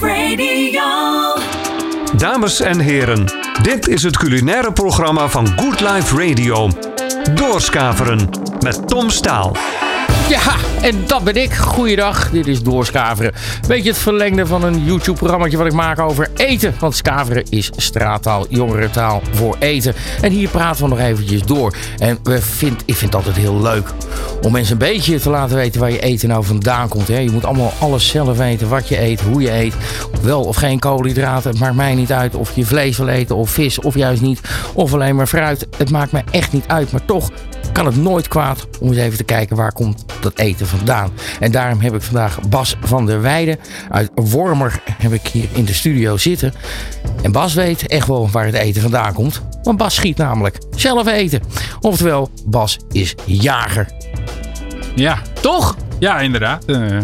Radio. Dames en heren, dit is het culinaire programma van Good Life Radio. Doorskaveren met Tom Staal. Ja, en dat ben ik. Goeiedag, dit is Doorskaveren. Beetje het verlengde van een YouTube-programmaatje wat ik maak over eten. Want skaveren is straattaal, jongerentaal voor eten. En hier praten we nog eventjes door. En we vind, ik vind het altijd heel leuk om mensen een beetje te laten weten waar je eten nou vandaan komt. Hè. Je moet allemaal alles zelf weten, wat je eet, hoe je eet. Wel of geen koolhydraten, het maakt mij niet uit of je vlees wil eten of vis of juist niet. Of alleen maar fruit, het maakt mij echt niet uit. Maar toch kan het nooit kwaad om eens even te kijken waar komt dat eten vandaan. En daarom heb ik vandaag Bas van der Weijden uit Wormer heb ik hier in de studio zitten. En Bas weet echt wel waar het eten vandaan komt. Want Bas schiet namelijk zelf eten. Oftewel, Bas is jager. Ja, Toch? ja inderdaad. Eh,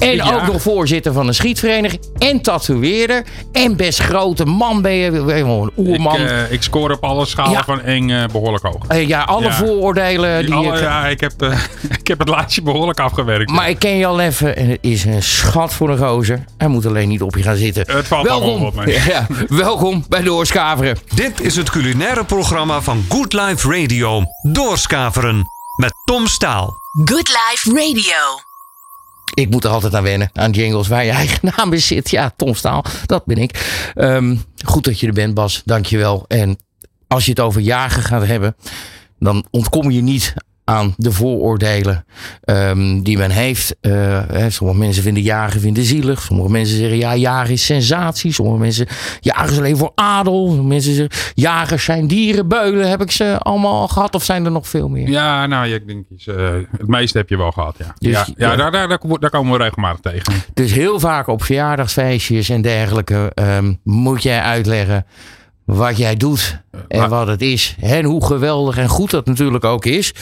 En Ja. ook nog voorzitter van een schietvereniging. En tatoeëerder. En best grote man ben je. Een ik, oerman. eh, ik score op alle schalen Ja. van eng eh, behoorlijk hoog. Eh, ja, alle ja. vooroordelen die Alle- ik... ja, ik heb, eh, ik heb het laatje behoorlijk afgewerkt. Maar ik ken je al even en het is een schat voor een gozer. Hij moet alleen niet op je gaan zitten. Het valt allemaal welkom, op mee. Ja, welkom bij Doorskaveren. Dit is het culinaire programma van Good Life Radio. Doorskaveren met Tom Staal. Good Life Radio. Ik moet er altijd aan wennen, aan jingles waar je eigen naam in zit. Ja, Tom Staal, dat ben ik. Ehm, goed dat je er bent, Bas. Dankjewel. En als je het over jagen gaat hebben, dan ontkom je niet aan de vooroordelen ehm, die men heeft. Hè, sommige mensen vinden jagen vinden zielig. Sommige mensen zeggen ja, jagen is sensatie. Sommige mensen jagen is alleen voor adel. Sommige mensen zeggen jagers zijn dierenbeulen. Heb ik ze allemaal al gehad of zijn er nog veel meer? Ja, nou, ik denk eh, het meeste heb je wel gehad, ja. Dus- ja, ja, ja. Daar, daar, daar, daar komen we regelmatig tegen. Dus heel vaak op verjaardagsfeestjes en dergelijke ehm, moet jij uitleggen wat jij doet en wat het is. En hoe geweldig en goed dat natuurlijk ook is.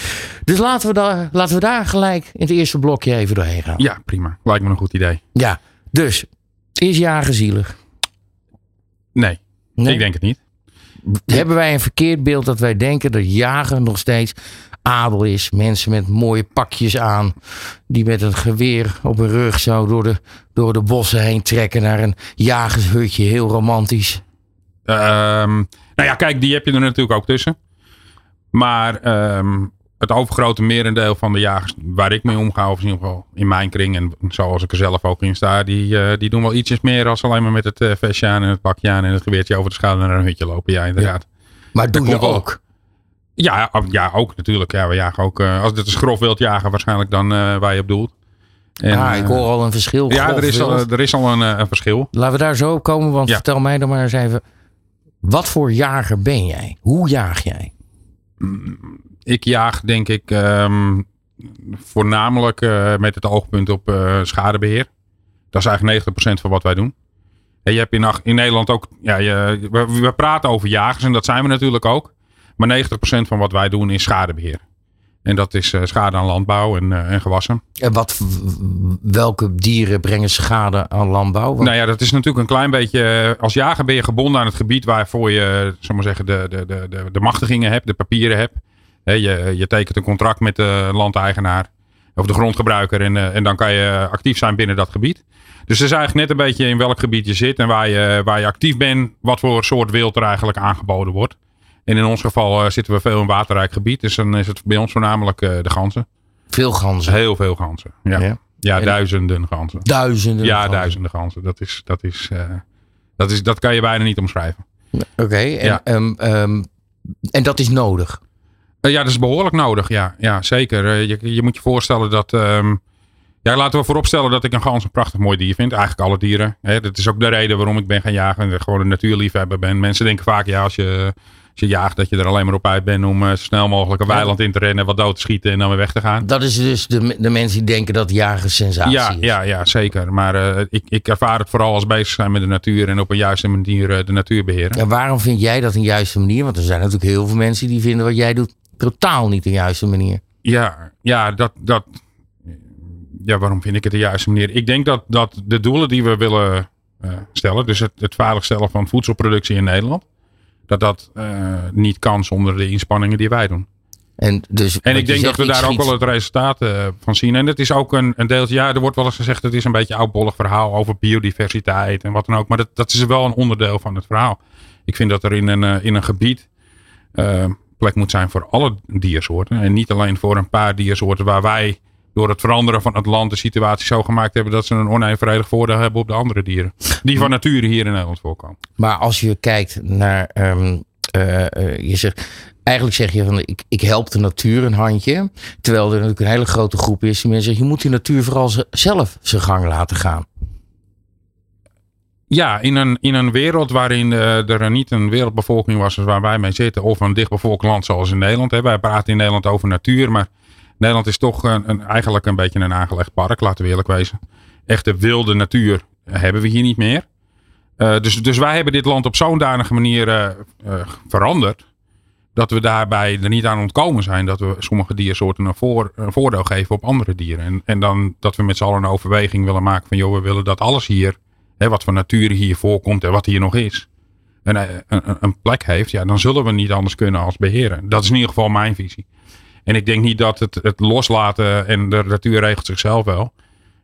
Dus laten we, daar, laten we daar gelijk in het eerste blokje even doorheen gaan. Ja, prima. Lijkt me een goed idee. Ja, dus is jagen zielig? Nee, Nee? ik denk het niet. Hebben wij een verkeerd beeld dat wij denken dat jagen nog steeds adel is? Mensen met mooie pakjes aan, die met een geweer op hun rug zo door de, door de bossen heen trekken naar een jagershutje. Heel romantisch. Ehm, nou ja, kijk, die heb je er natuurlijk ook tussen. Maar ehm, het overgrote merendeel van de jagers waar ik mee omga, of in ieder geval in mijn kring en zoals ik er zelf ook in sta, die, eh, die doen wel ietsjes meer als alleen maar met het eh, vestje aan en het pakje aan en het geweertje over de schouder naar een hutje lopen. Ja, inderdaad. Maar doe je ook. Ja, ja, ja, ook natuurlijk. Ja, we jagen ook. eh, als dit een grof wild jagen, waarschijnlijk dan waar je op doelt. En, ah, ik hoor al een verschil. Ja, er is, al, er is al een, een verschil. Laten we daar zo op komen, want Ja. vertel mij dan maar eens even. Wat voor jager ben jij? Hoe jaag jij? Ik jaag denk ik ehm, voornamelijk eh, met het oogpunt op eh, schadebeheer. Dat is eigenlijk 90% van wat wij doen. En je hebt in, Nederland ook, ja, we, we praten over jagers en dat zijn we natuurlijk ook. Maar 90% van wat wij doen is schadebeheer. En dat is eh, schade aan landbouw en, eh, en gewassen. En wat, welke dieren brengen schade aan landbouw? Want- Nou ja, dat is natuurlijk een klein beetje. eh, Als jager ben je gebonden aan het gebied waarvoor je, maar zeggen, de, de, de, de, de machtigingen hebt, de papieren hebt. Je, je tekent een contract met de landeigenaar of de grondgebruiker en, en dan kan je actief zijn binnen dat gebied. Dus het is eigenlijk net een beetje in welk gebied je zit en waar je, waar je actief bent, wat voor soort wild er eigenlijk aangeboden wordt. En in ons geval eh, zitten we veel in waterrijk gebied, dus dan is het bij ons voornamelijk eh, de ganzen. Veel ganzen. Heel veel ganzen. Ja, Ja. ja. En- duizenden ganzen. Duizenden. Ja, ganzen. duizenden ganzen. Dat, is, dat, is, eh, dat, is, dat kan je bijna niet omschrijven. Oké, en, Ja. ehm, ehm, en dat is nodig. Eh, ja, dat is behoorlijk nodig. Ja, ja zeker. Je, je moet je voorstellen dat. ehm, ja, laten we vooropstellen dat ik een gans een prachtig mooi dier vind. Eigenlijk alle dieren. Hè. Dat is ook de reden waarom ik ben gaan jagen. En gewoon een natuurliefhebber ben. Mensen denken vaak, ja, als je, je jaagt, dat je er alleen maar op uit bent om eh, zo snel mogelijk een weiland in te rennen, wat dood te schieten en dan weer weg te gaan. Dat is dus de, de mensen die denken dat jagen sensatie Ja, is. ja, ja, zeker. Maar eh, ik, ik ervaar het vooral als bezig zijn met de natuur en op een juiste manier eh, de natuur beheren. En waarom vind jij dat een juiste manier? Want er zijn natuurlijk heel veel mensen die vinden wat jij doet totaal niet de juiste manier. Ja, ja, dat, dat, ja, waarom vind ik het de juiste manier? Ik denk dat, dat de doelen die we willen stellen, dus het, het veiligstellen van voedselproductie in Nederland, dat dat eh, niet kan zonder de inspanningen die wij doen. En, dus En ik denk dat we daar ook wel het resultaat eh, van zien. En het is ook een, een deeltje, ja, er wordt wel eens gezegd, het is een beetje een oudbollig verhaal over biodiversiteit en wat dan ook. Maar dat, dat is wel een onderdeel van het verhaal. Ik vind dat er in een, eh, in een gebied plek moet zijn voor alle diersoorten. En niet alleen voor een paar diersoorten waar wij door het veranderen van het land de situatie zo gemaakt hebben dat ze een onevenredig voordeel hebben op de andere dieren. Die van nature hier in Nederland voorkomen. Maar als je kijkt naar. ehm, eh, eh, je zegt, eigenlijk zeg je van ik, ik help de natuur een handje. Terwijl er natuurlijk een hele grote groep is die mensen zeggen, je moet die natuur vooral ze- zelf zijn gang laten gaan. Ja, in een, in een wereld waarin eh, er niet een wereldbevolking was waar wij mee zitten. Of een dichtbevolkt land zoals in Nederland. Hè. Wij praten in Nederland over natuur. Maar Nederland is toch een, eigenlijk een beetje een aangelegd park, laten we eerlijk wezen. Echte wilde natuur hebben we hier niet meer. Eh, dus, dus wij hebben dit land op zo'n danige manier eh, eh, veranderd. Dat we daarbij er niet aan ontkomen zijn dat we sommige diersoorten een, een voordeel geven op andere dieren. En, en dan dat we met z'n allen een overweging willen maken van joh, we willen dat alles hier hè, wat voor natuur hier voorkomt en wat hier nog is, een, een, een plek heeft, ja, dan zullen we niet anders kunnen als beheren. Dat is in ieder geval mijn visie. En ik denk niet dat het, het loslaten en de natuur regelt zichzelf wel.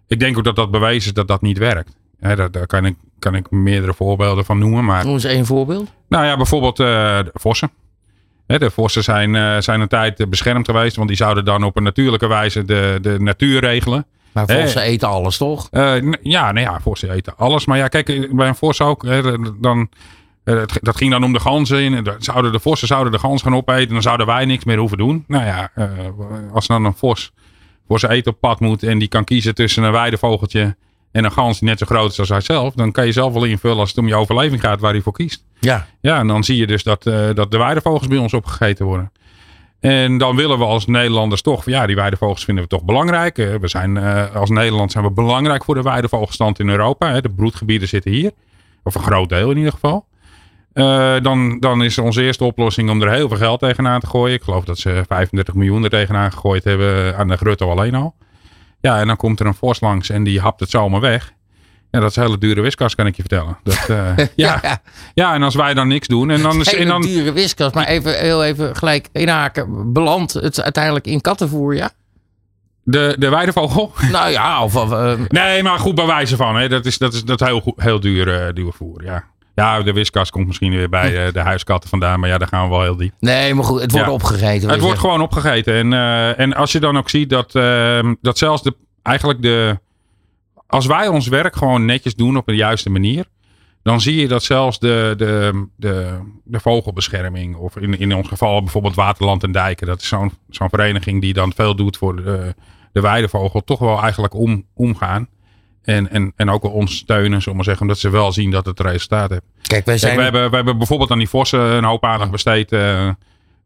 Ik denk ook dat dat bewezen is dat dat niet werkt. Daar daar kan, ik, kan ik meerdere voorbeelden van noemen. Maar Noem eens één voorbeeld. nou ja, bijvoorbeeld eh, de vossen. De vossen zijn, eh, zijn een tijd beschermd geweest, want die zouden dan op een natuurlijke wijze de, de natuur regelen. Maar vossen eten alles toch? Eh, ja, nou ja, vossen eten alles. Maar ja, kijk, bij een vos ook. Dan, dat ging dan om de ganzen. En dan zouden de vossen zouden de gans gaan opeten. Dan zouden wij niks meer hoeven doen. Nou ja, eh, als dan een vos voor zijn eten op pad moet. En die kan kiezen tussen een weidevogeltje en een gans die net zo groot is als hij zelf. Dan kan je zelf wel invullen als het om je overleving gaat waar hij voor kiest. Ja. Ja, en dan zie je dus dat, eh, dat de weidevogels bij ons opgegeten worden. En dan willen we als Nederlanders toch, ja, die weidevogels vinden we toch belangrijk. Eh, We zijn, eh, als Nederland zijn we belangrijk voor de weidevogelstand in Europa. hè. De broedgebieden zitten hier. Of een groot deel in ieder geval. Eh, dan, dan is onze eerste oplossing om er heel veel geld tegenaan te gooien. Ik geloof dat ze 35 miljoen er tegenaan gegooid hebben aan de Grutto alleen al. Ja, en dan komt er een vos langs en die hapt het zomaar weg. Ja, dat is een hele dure wiskas, kan ik je vertellen. Dat, eh, ja. ja. ja, en als wij dan niks doen en dan is en dan, dure wiskas. Maar even, heel even gelijk inhaken. Belandt het uiteindelijk in kattenvoer, ja? de, de weidevogel. Nou ja, of... of eh, Nee, maar goed bij wijze van. Hè. Dat is, dat is, dat heel, heel duur, eh, duur voer. Ja. Ja, de wiskas komt misschien weer bij eh, de huiskatten vandaan. Maar ja, daar gaan we wel heel diep. nee, maar goed, het wordt Ja. opgegeten. Het wordt gewoon opgegeten. En, eh, en als je dan ook ziet dat, ehm, dat zelfs de, eigenlijk de. Als wij ons werk gewoon netjes doen op de juiste manier. Dan zie je dat zelfs de, de, de, de vogelbescherming. Of in, in ons geval bijvoorbeeld Waterland en Dijken. Dat is zo'n zo'n vereniging die dan veel doet voor de, de weidevogel. Toch wel eigenlijk om, omgaan. En, en, en ook ons steunen, zullen maar zeggen. Omdat ze wel zien dat het resultaat heeft. Kijk, wij Kijk, zijn... we, hebben, we hebben bijvoorbeeld aan die vossen een hoop aandacht besteed. eh,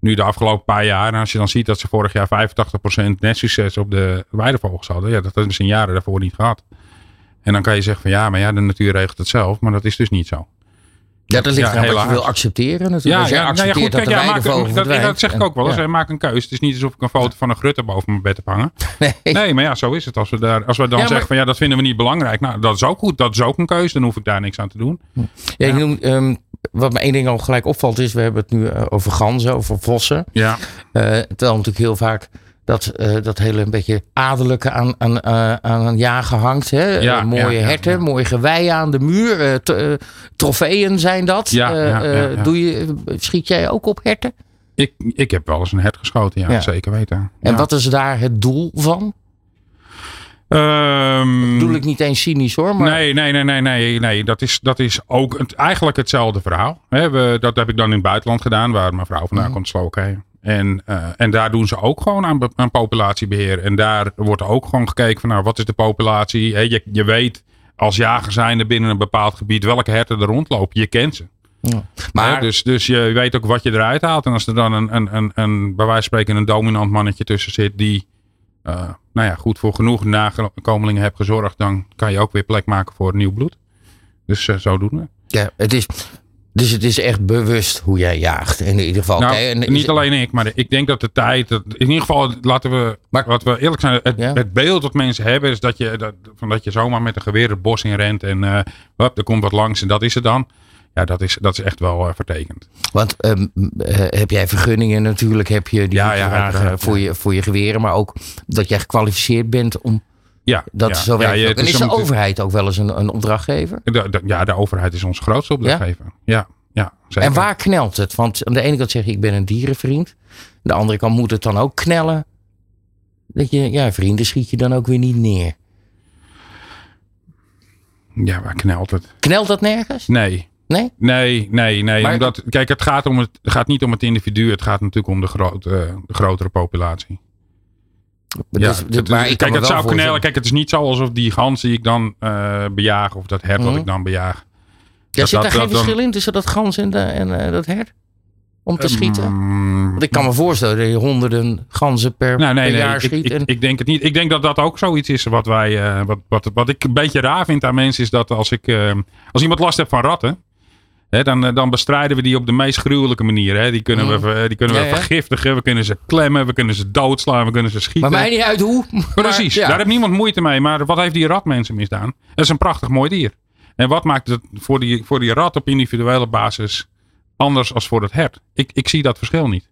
nu de afgelopen paar jaar. En als je dan ziet dat ze vorig jaar 85% net succes op de weidevogels hadden. Ja, dat hebben ze in jaren daarvoor niet gehad. En dan kan je zeggen van ja, maar ja, de natuur regelt het zelf. Maar dat is dus niet zo. Ja, dat ligt Ja, eraan wat je wil accepteren natuurlijk. Ja, ja, nou ja, goed, kijk, dat de ja, maak, weidevogel dat, verdwijnt. dat zeg ik ook wel eens. En- hè, Maak een keuze. Het is niet alsof ik een foto van een grutte boven mijn bed heb hangen. Nee. Nee, maar ja, zo is het. Als we, daar, als we dan Ja, zeggen van ja, dat vinden we niet belangrijk. Nou, dat is ook goed. Dat is ook een keuze. Dan hoef ik daar niks aan te doen. Ja, je noemt, ehm, wat me één ding al gelijk opvalt is, we hebben het nu eh, over ganzen, over vossen. Ja, Eh, terwijl natuurlijk heel vaak dat, eh, dat hele een beetje adellijke aan, aan, eh, aan een jagen hangt. Hè? Ja, Eh, mooie ja, herten, ja. mooie geweien aan de muur. t- eh, trofeeën zijn dat. Doe je, schiet jij ook op herten? ik, ik heb wel eens een hert geschoten. Ja, zeker weten. En wat is daar het doel van? Ehm, Bedoel ik niet eens cynisch hoor, maar Nee, nee, nee, nee, nee, nee. Dat is, dat is ook het, eigenlijk hetzelfde verhaal. We, dat heb ik dan in het buitenland gedaan, waar mijn vrouw vandaan Mhm. komt, Slowakije. En, eh, en daar doen ze ook gewoon aan, be- aan populatiebeheer. En daar wordt ook gewoon gekeken van, nou, wat is de populatie? Hè, je, je weet als jager zijnde binnen een bepaald gebied welke herten er rondlopen. Je kent ze. maar Hè, dus, dus je weet ook wat je eruit haalt. En als er dan een, een, een, een bij wijze van spreken een dominant mannetje tussen zit die eh, nou ja, goed voor genoeg nakomelingen hebt gezorgd, dan kan je ook weer plek maken voor nieuw bloed. Dus eh, zodoende. ja, het is, dus het is echt bewust hoe jij jaagt in ieder geval. Nou, Oké, en is- niet alleen ik, maar ik denk dat de tijd, dat, in ieder geval laten we, Maar- wat we eerlijk zijn, het, Ja. het beeld dat mensen hebben is dat je, dat, van dat je zomaar met een geweer het bos in rent en eh, hop, er komt wat langs en dat is het dan. ja, dat is, dat is echt wel eh, vertekend. Want ehm, eh, heb jij vergunningen natuurlijk, heb je die Ja, ja, voor, je, voor je geweren, maar ook dat jij gekwalificeerd bent om Ja, dat ja, zo ja, en is is de om- overheid ook wel eens een, een opdrachtgever? De, de- ja, de overheid is onze grootste opdrachtgever. Ja, ja, zeker. En waar knelt het? Want aan de ene kant zeg je ik ben een dierenvriend. Aan de andere kant moet het dan ook knellen. Dat je, ja, vrienden schiet je dan ook weer niet neer. Ja, waar knelt het? Knelt dat nergens? Nee, Nee? nee, nee, nee. Maar- Omdat, kijk, het gaat, om het, het gaat niet om het individu. Het gaat natuurlijk om de, grote, de grotere populatie. Ja, Dus- het- maar ik kijk, het zou Kijk, het is niet zo alsof die gans die ik dan eh bejaag of dat hert wat Mhm. ik dan bejaag. Ja, dat- zit daar dat- geen dat dan- verschil in tussen dat gans en, de, en eh, dat hert? Om te schieten? Mm, Want ik kan me voorstellen dat je honderden ganzen per, Nou, nee, per nee. jaar Ik, schiet. ik, en, ik denk het niet. Ik denk dat dat ook zoiets is wat wij. eh, wat, wat, wat ik een beetje raar vind aan mensen is dat als ik. eh, als iemand last heeft van ratten. Dan, eh, dan bestrijden we die op de meest gruwelijke manier. Die kunnen, we, ver- die kunnen we. Ja, vergiftigen. We kunnen ze klemmen. We kunnen ze doodslaan. We kunnen ze schieten. maar mij niet uit hoe. maar Precies, ja. daar heeft niemand moeite mee. Maar wat heeft die rat mensen misdaan? Dat is een prachtig mooi dier. En wat maakt het voor die, voor die rat op individuele basis anders als voor het hert? Ik, ik zie dat verschil niet.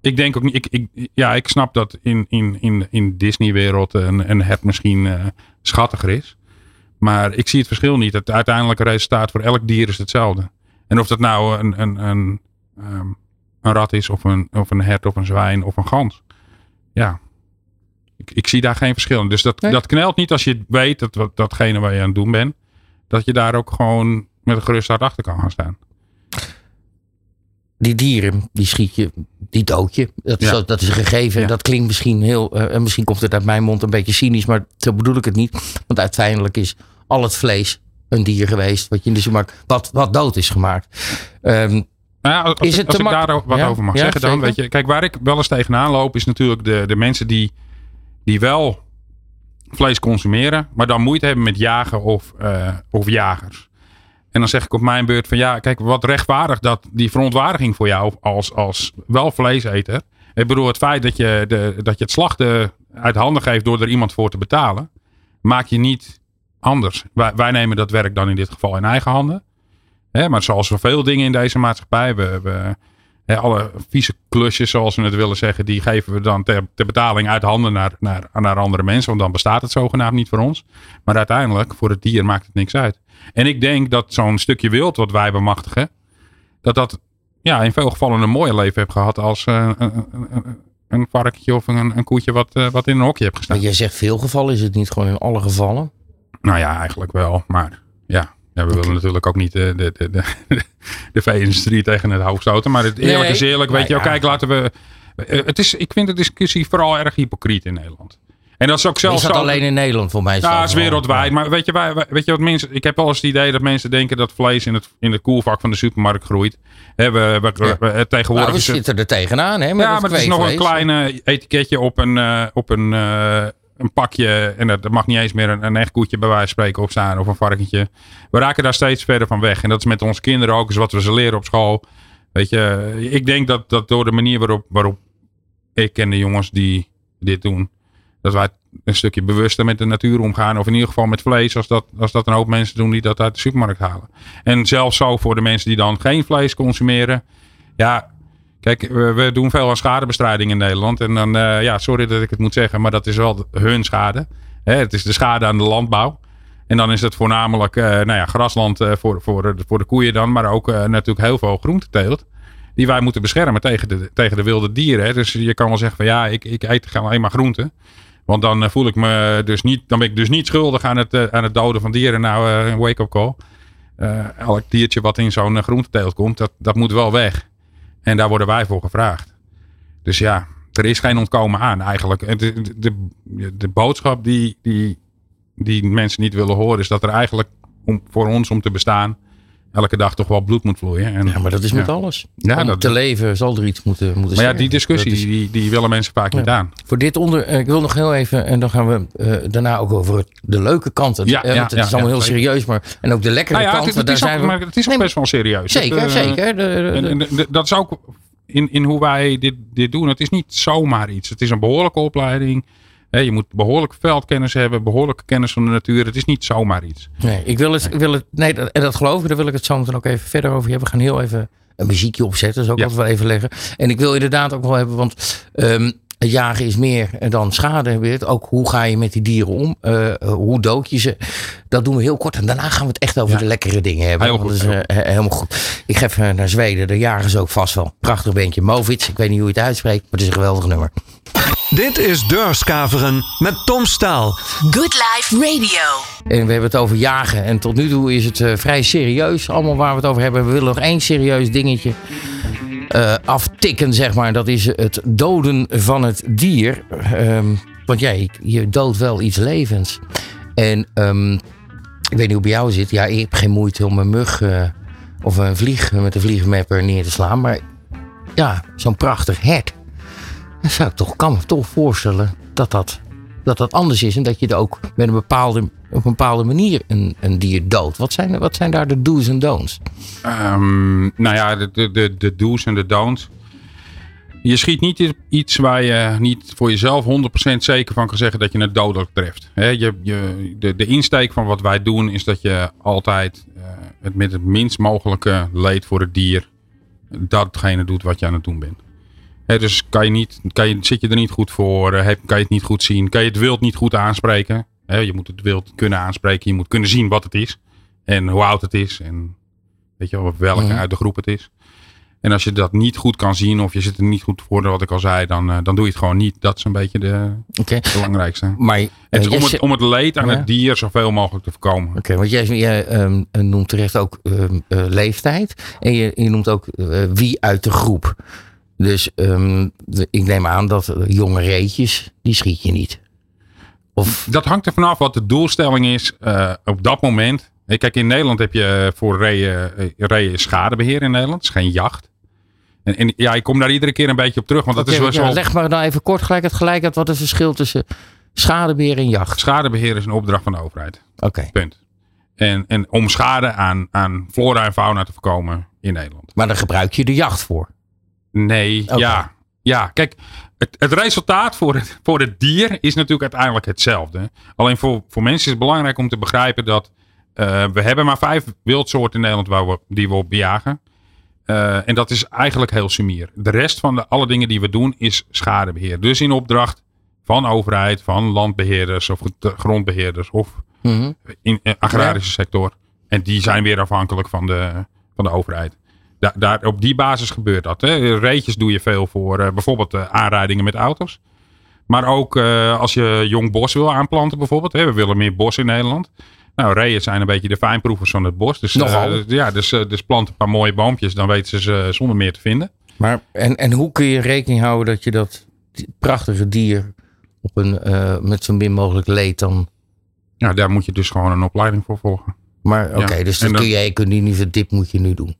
Ik denk ook niet, ik, ik, ja, ik snap dat in, in, in, in Disney-wereld een, een hert misschien eh, schattiger is. Maar ik zie het verschil niet. Het uiteindelijke resultaat voor elk dier is hetzelfde. En of dat nou een, een, een, ehm, een rat is, of een, of een hert, of een zwijn, of een gans. Ja, ik, ik zie daar geen verschil in. Dus dat, Nee. dat knelt niet als je weet dat datgene waar je aan het doen bent, dat je daar ook gewoon met een gerust hart achter kan gaan staan. Die dieren, die schiet je, die dood je. Dat, is, Ja. dat is een gegeven. Ja. Dat klinkt misschien heel, en misschien komt het uit mijn mond een beetje cynisch, maar zo bedoel ik het niet. Want uiteindelijk is al het vlees een dier geweest, wat je in de supermarkt, wat, wat dood is gemaakt. Ehm, Nou ja, als Is ik, het als ik daar wat Ja, over mag ja, zeggen dan. zeker. Weet je, kijk, waar ik wel eens tegenaan loop is natuurlijk de, de mensen die, die wel vlees consumeren. Maar dan moeite hebben met jagen of, eh, of jagers. En dan zeg ik op mijn beurt van ja, kijk, wat rechtvaardig dat die verontwaardiging voor jou als, als wel vleeseter. Ik bedoel, het feit dat je, de, dat je het slachten uit handen geeft door er iemand voor te betalen, maak je niet anders. Wij, wij nemen dat werk dan in dit geval in eigen handen. Hè, maar zoals zoveel dingen in deze maatschappij. We, we, hè, alle vieze klusjes, zoals we het willen zeggen, die geven we dan ter, ter betaling uit handen naar, naar, naar andere mensen. Want dan bestaat het zogenaamd niet voor ons. Maar uiteindelijk, voor het dier maakt het niks uit. En ik denk dat zo'n stukje wild wat wij bemachtigen, dat dat ja, in veel gevallen een mooier leven heeft gehad als eh, een, een, een, een varkentje of een, een koetje wat, eh, wat in een hokje hebt gestaan. maar je zegt veel gevallen, is het niet gewoon in alle gevallen? Nou ja, eigenlijk wel. Maar ja, ja we willen natuurlijk ook niet de, de, de, de, de vee-industrie tegen het hoofd stoten. Maar het eerlijk Nee. is eerlijk. Weet Nou je ja. kijk, laten we... eh, Het is, ik vind de discussie vooral erg hypocriet in Nederland. En dat is ook zelfs is dat zo- alleen in Nederland voor mij? ja, het is wereldwijd. Maar weet je, wij, weet je wat mensen. Ik heb wel eens het idee dat mensen denken dat vlees in het, in het koelvak van de supermarkt groeit. Hè, we, we, Ja. we- eh, tegenwoordig Nou, we zitten er tegenaan, hè? Ja, maar het is nog een klein etiketje op een, eh, op een, een pakje. En er mag niet eens meer een, een echt koetje bij wijze van spreken op staan. Of een varkentje. We raken daar steeds verder van weg. En dat is met onze kinderen ook. is wat we ze leren op school. Weet je, ik denk dat, dat door de manier waarop, waarop ik en de jongens die dit doen. Dat wij een stukje bewuster met de natuur omgaan. Of in ieder geval met vlees. Als dat, als dat een hoop mensen doen die dat uit de supermarkt halen. En zelfs zo voor de mensen die dan geen vlees consumeren. Ja, Kijk, we, doen veel aan schadebestrijding in Nederland. En dan, eh, ja, sorry dat ik het moet zeggen, maar dat is wel hun schade. Hè, het is de schade aan de landbouw. En dan is het voornamelijk eh, nou ja, grasland eh, voor, voor, de- voor de koeien dan, maar ook natuurlijk heel veel groenteteelt. Die wij moeten beschermen tegen de, tegen de wilde dieren. Hè. Dus je kan wel zeggen van ja, ik, ik eet alleen maar groenten. Want dan voel ik me dus niet, dan ben ik dus niet schuldig aan het, aan het doden van dieren. Nou, een wake-up call. Elk diertje wat in zo'n groenteteelt komt, dat, dat moet wel weg. En daar worden wij voor gevraagd. Dus ja, er is geen ontkomen aan eigenlijk. En De, de, de, de boodschap die, die, die mensen niet willen horen is dat er eigenlijk om, voor ons om te bestaan elke dag toch wel bloed moet vloeien. En, Ja, maar dat is met Ja. alles. Ja, Om dat- te leven zal er iets moeten, moeten maar ja, sterven. die discussie is- die, die willen mensen vaak niet aan. voor dit onder, eh, ik wil nog heel even, en dan gaan we eh, daarna ook over de leuke kanten. Ja, Eh, ja, want het ja, is allemaal ja, heel serieus, maar en ook de lekkere Nou ja, kant. het, daar is ook, zijn we. maar het is ook Nee, best wel serieus. Zeker, Het, zeker. De, de- En, de- en de- dat is ook in, in hoe wij dit, dit doen. Het is niet zomaar iets. Het is een behoorlijke opleiding. Je moet behoorlijk veldkennis hebben, behoorlijke kennis van de natuur. Het is niet zomaar iets. Nee, ik wil het, ik wil het, nee, dat, en dat geloof ik, daar wil ik het zo meteen ook even verder over hebben. We gaan heel even een muziekje opzetten, dat is ook Ja. wat we even leggen. En ik wil inderdaad ook wel hebben, want ehm, het jagen is meer dan schade. hebben we het. Ook hoe ga je met die dieren om? Eh, hoe dood je ze? Dat doen we heel kort. En daarna gaan we het echt over Ja. de lekkere dingen hebben. Heel Want goed, dat is eh, he- helemaal goed. Ik ga even naar Zweden. Daar jagen ze ook vast wel. Prachtig beentje. Movits. Ik weet niet hoe je het uitspreekt, maar het is een geweldig nummer. Dit is Deurskaveren met Tom Staal. Good Life Radio. En we hebben het over jagen. En tot nu toe is het eh, vrij serieus. Allemaal waar we het over hebben. We willen nog één serieus dingetje eh, aftikken, zeg maar. Dat is het doden van het dier. Ehm, want jij, je doodt wel iets levens. En ehm, ik weet niet hoe bij jou zit. Ja, ik heb geen moeite om een mug eh, of een vlieg met een vliegmapper neer te slaan. Maar ja, zo'n prachtig hert. Dan zou ik toch, kan me toch voorstellen dat dat, dat dat anders is. En dat je er ook met een bepaalde, op een bepaalde manier een, een dier doodt. Wat zijn, wat zijn daar de do's en don'ts? Ehm, nou ja, de, de, de do's en de don'ts. Je schiet niet iets waar je niet voor jezelf 100% zeker van kan zeggen dat je het dodelijk treft. Hè, je, je, de, de insteek van wat wij doen is dat je altijd eh, het met het minst mogelijke leed voor het dier datgene doet wat je aan het doen bent. Dus kan je niet, kan je, zit je er niet goed voor, eh, heb, kan je het niet goed zien, kan je het wild niet goed aanspreken. Je moet het wild kunnen aanspreken, je moet kunnen zien wat het is en hoe oud het is en weet je wel, welke Mhm. uit de groep het is. En als je dat niet goed kan zien of je zit er niet goed voor, wat ik al zei, dan, eh, dan doe je het gewoon niet. Dat is een beetje de belangrijkste. Maar eh, Het is jij om, het, om het leed aan Ja. het dier zoveel mogelijk te voorkomen. Oké, want jij, jij ehm, noemt terecht ook ehm, eh, leeftijd. En je, je noemt ook eh, wie uit de groep. Dus ehm, de- ik neem aan dat eh, jonge reetjes, die schiet je niet. Of, Dat hangt er vanaf wat de doelstelling is eh, op dat moment. Eh, Kijk, in Nederland heb je eh, voor reeën, eh, reeën schadebeheer in Nederland. Het is geen jacht. En, en ja, ik kom daar iedere keer een beetje op terug. Want dat is wel ja, zo. leg maar nou even kort gelijk het gelijk uit wat het verschil tussen schadebeheer en jacht. Schadebeheer is een opdracht van de overheid. Oké, Punt. En, en om schade aan, aan flora en fauna te voorkomen in Nederland. maar daar gebruik je de jacht voor. Nee, ja. Ja, kijk, het, het resultaat voor het, voor het dier is natuurlijk uiteindelijk hetzelfde. Alleen voor, voor mensen is het belangrijk om te begrijpen dat eh, we hebben maar vijf wildsoorten in Nederland waar we, die we op bejagen. Eh, en dat is eigenlijk heel sumier. De rest van de, alle dingen die we doen is schadebeheer. Dus in opdracht van overheid, van landbeheerders of de grondbeheerders of Mhm. in de agrarische sector. En die zijn weer afhankelijk van de, van de overheid. Da daar, op die basis gebeurt dat. Hè. Reetjes doe je veel voor eh, bijvoorbeeld eh, aanrijdingen met auto's. Maar ook eh, als je jong bos wil aanplanten bijvoorbeeld. Hè. We willen meer bos in Nederland. Nou, reeën zijn een beetje de fijnproevers van het bos. Dus, eh, ja, dus, eh, dus plant een paar mooie boompjes. Dan weten ze ze zonder meer te vinden. Maar, en, en hoe kun je rekening houden dat je dat prachtige dier op een, eh, met zo min mogelijk leed dan... Ja, daar moet je dus gewoon een opleiding voor volgen. Maar oké, Ja, dus dat dan- kun jij, kun je niet, dit moet je nu doen.